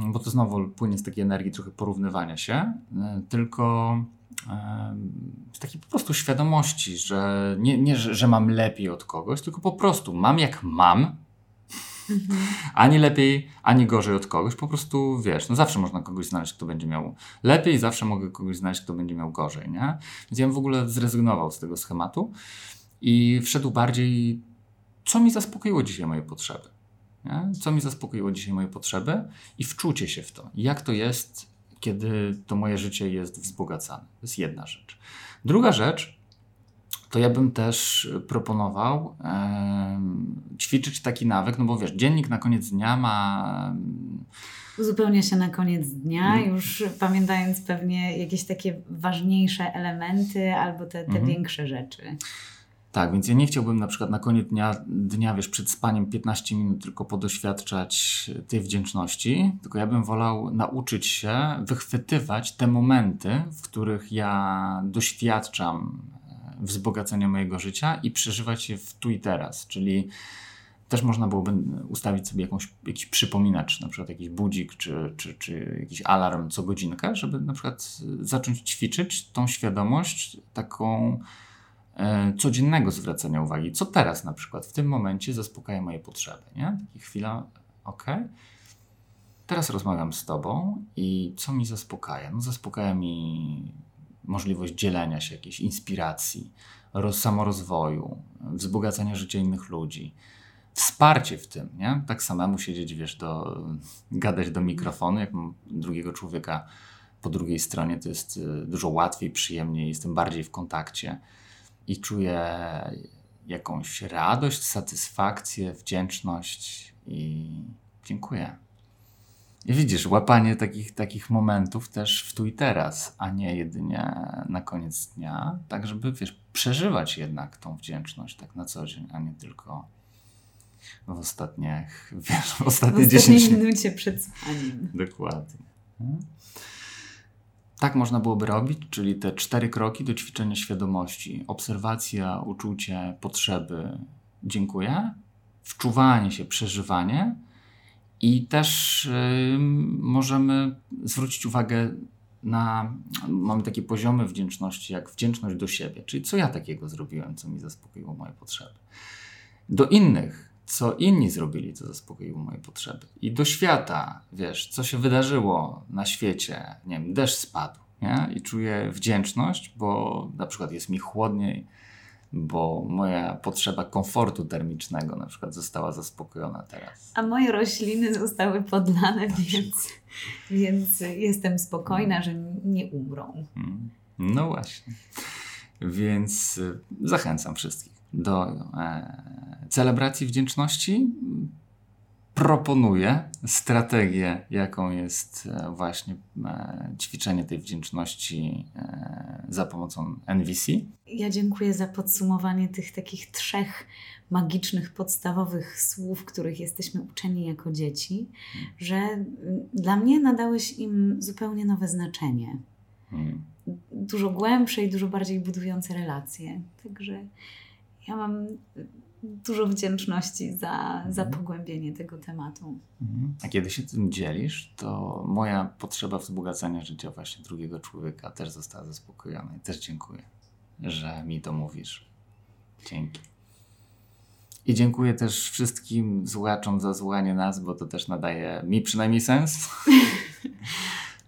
bo to znowu płynie z takiej energii trochę porównywania się, e, tylko z takiej po prostu świadomości, że nie, nie że, że mam lepiej od kogoś, tylko po prostu mam jak mam, Mhm. Ani lepiej, ani gorzej od kogoś. Po prostu wiesz, no zawsze można kogoś znaleźć, kto będzie miał lepiej, zawsze mogę kogoś znaleźć, kto będzie miał gorzej, nie? Więc ja bym w ogóle zrezygnował z tego schematu i wszedł bardziej, co mi zaspokoiło dzisiaj moje potrzeby. Nie? Co mi zaspokoiło dzisiaj moje potrzeby i wczucie się w to. Jak to jest, kiedy to moje życie jest wzbogacane. To jest jedna rzecz. Druga rzecz, to ja bym też proponował e, ćwiczyć taki nawyk, no bo wiesz, dziennik na koniec dnia ma. Uzupełnia się na koniec dnia, mm. już pamiętając pewnie jakieś takie ważniejsze elementy albo te, te mm. większe rzeczy. Tak, więc ja nie chciałbym na przykład na koniec dnia, dnia, wiesz, przed spaniem 15 minut tylko podoświadczać tej wdzięczności, tylko ja bym wolał nauczyć się wychwytywać te momenty, w których ja doświadczam wzbogacenia mojego życia i przeżywać je w tu i teraz, czyli też można byłoby ustawić sobie jakąś, jakiś przypominacz, na przykład jakiś budzik czy, czy, czy jakiś alarm co godzinkę, żeby na przykład zacząć ćwiczyć tą świadomość taką e, codziennego zwracania uwagi. Co teraz na przykład w tym momencie zaspokaja moje potrzeby, nie? Taka chwila, ok. Teraz rozmawiam z tobą i co mi zaspokaja? No zaspokaja mi możliwość dzielenia się, jakiejś inspiracji, roz, samorozwoju, wzbogacania życia innych ludzi. Wsparcie w tym, nie? Tak samemu siedzieć, wiesz, do, gadać do mikrofonu, jak drugiego człowieka po drugiej stronie, to jest y, dużo łatwiej, przyjemniej, jestem bardziej w kontakcie i czuję jakąś radość, satysfakcję, wdzięczność i dziękuję. Widzisz, łapanie takich, takich momentów też w tu i teraz, a nie jedynie na koniec dnia, tak żeby, wiesz, przeżywać jednak tą wdzięczność tak na co dzień, a nie tylko w ostatnich, wiesz, w ostatnie w 10 minucie przed spaniem. Dokładnie. Tak można byłoby robić, czyli te cztery kroki do ćwiczenia świadomości. Obserwacja, uczucie, potrzeby, dziękuję, wczuwanie się, przeżywanie i też możemy zwrócić uwagę na, mamy takie poziomy wdzięczności, jak wdzięczność do siebie, czyli co ja takiego zrobiłem, co mi zaspokoiło moje potrzeby. Do innych, co inni zrobili, co zaspokoiło moje potrzeby. I do świata, wiesz, co się wydarzyło na świecie, nie wiem, deszcz spadł, nie? I czuję wdzięczność, bo na przykład jest mi chłodniej, bo moja potrzeba komfortu termicznego na przykład została zaspokojona teraz. A moje rośliny zostały podlane, więc, więc jestem spokojna, że nie umrą. Hmm. No właśnie. Więc y, zachęcam wszystkich do e, celebracji wdzięczności proponuje strategię, jaką jest e, właśnie e, ćwiczenie tej wdzięczności e, za pomocą NVC. Ja dziękuję za podsumowanie tych takich trzech magicznych, podstawowych słów, których jesteśmy uczeni jako dzieci, że dla mnie nadałeś im zupełnie nowe znaczenie. Hmm. Dużo głębsze i dużo bardziej budujące relacje. Także ja mam dużo wdzięczności za, za pogłębienie tego tematu. Mhm. A kiedy się tym dzielisz, to moja potrzeba wzbogacania życia właśnie drugiego człowieka też została zaspokojona. I też dziękuję, że mi to mówisz. Dzięki. I dziękuję też wszystkim słuchaczom za słuchanie nas, bo to też nadaje mi przynajmniej sens.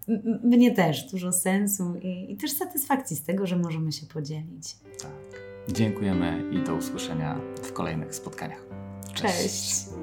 Mnie też dużo sensu i, i też satysfakcji z tego, że możemy się podzielić. Tak. Dziękujemy i do usłyszenia w kolejnych spotkaniach. Cześć. Cześć.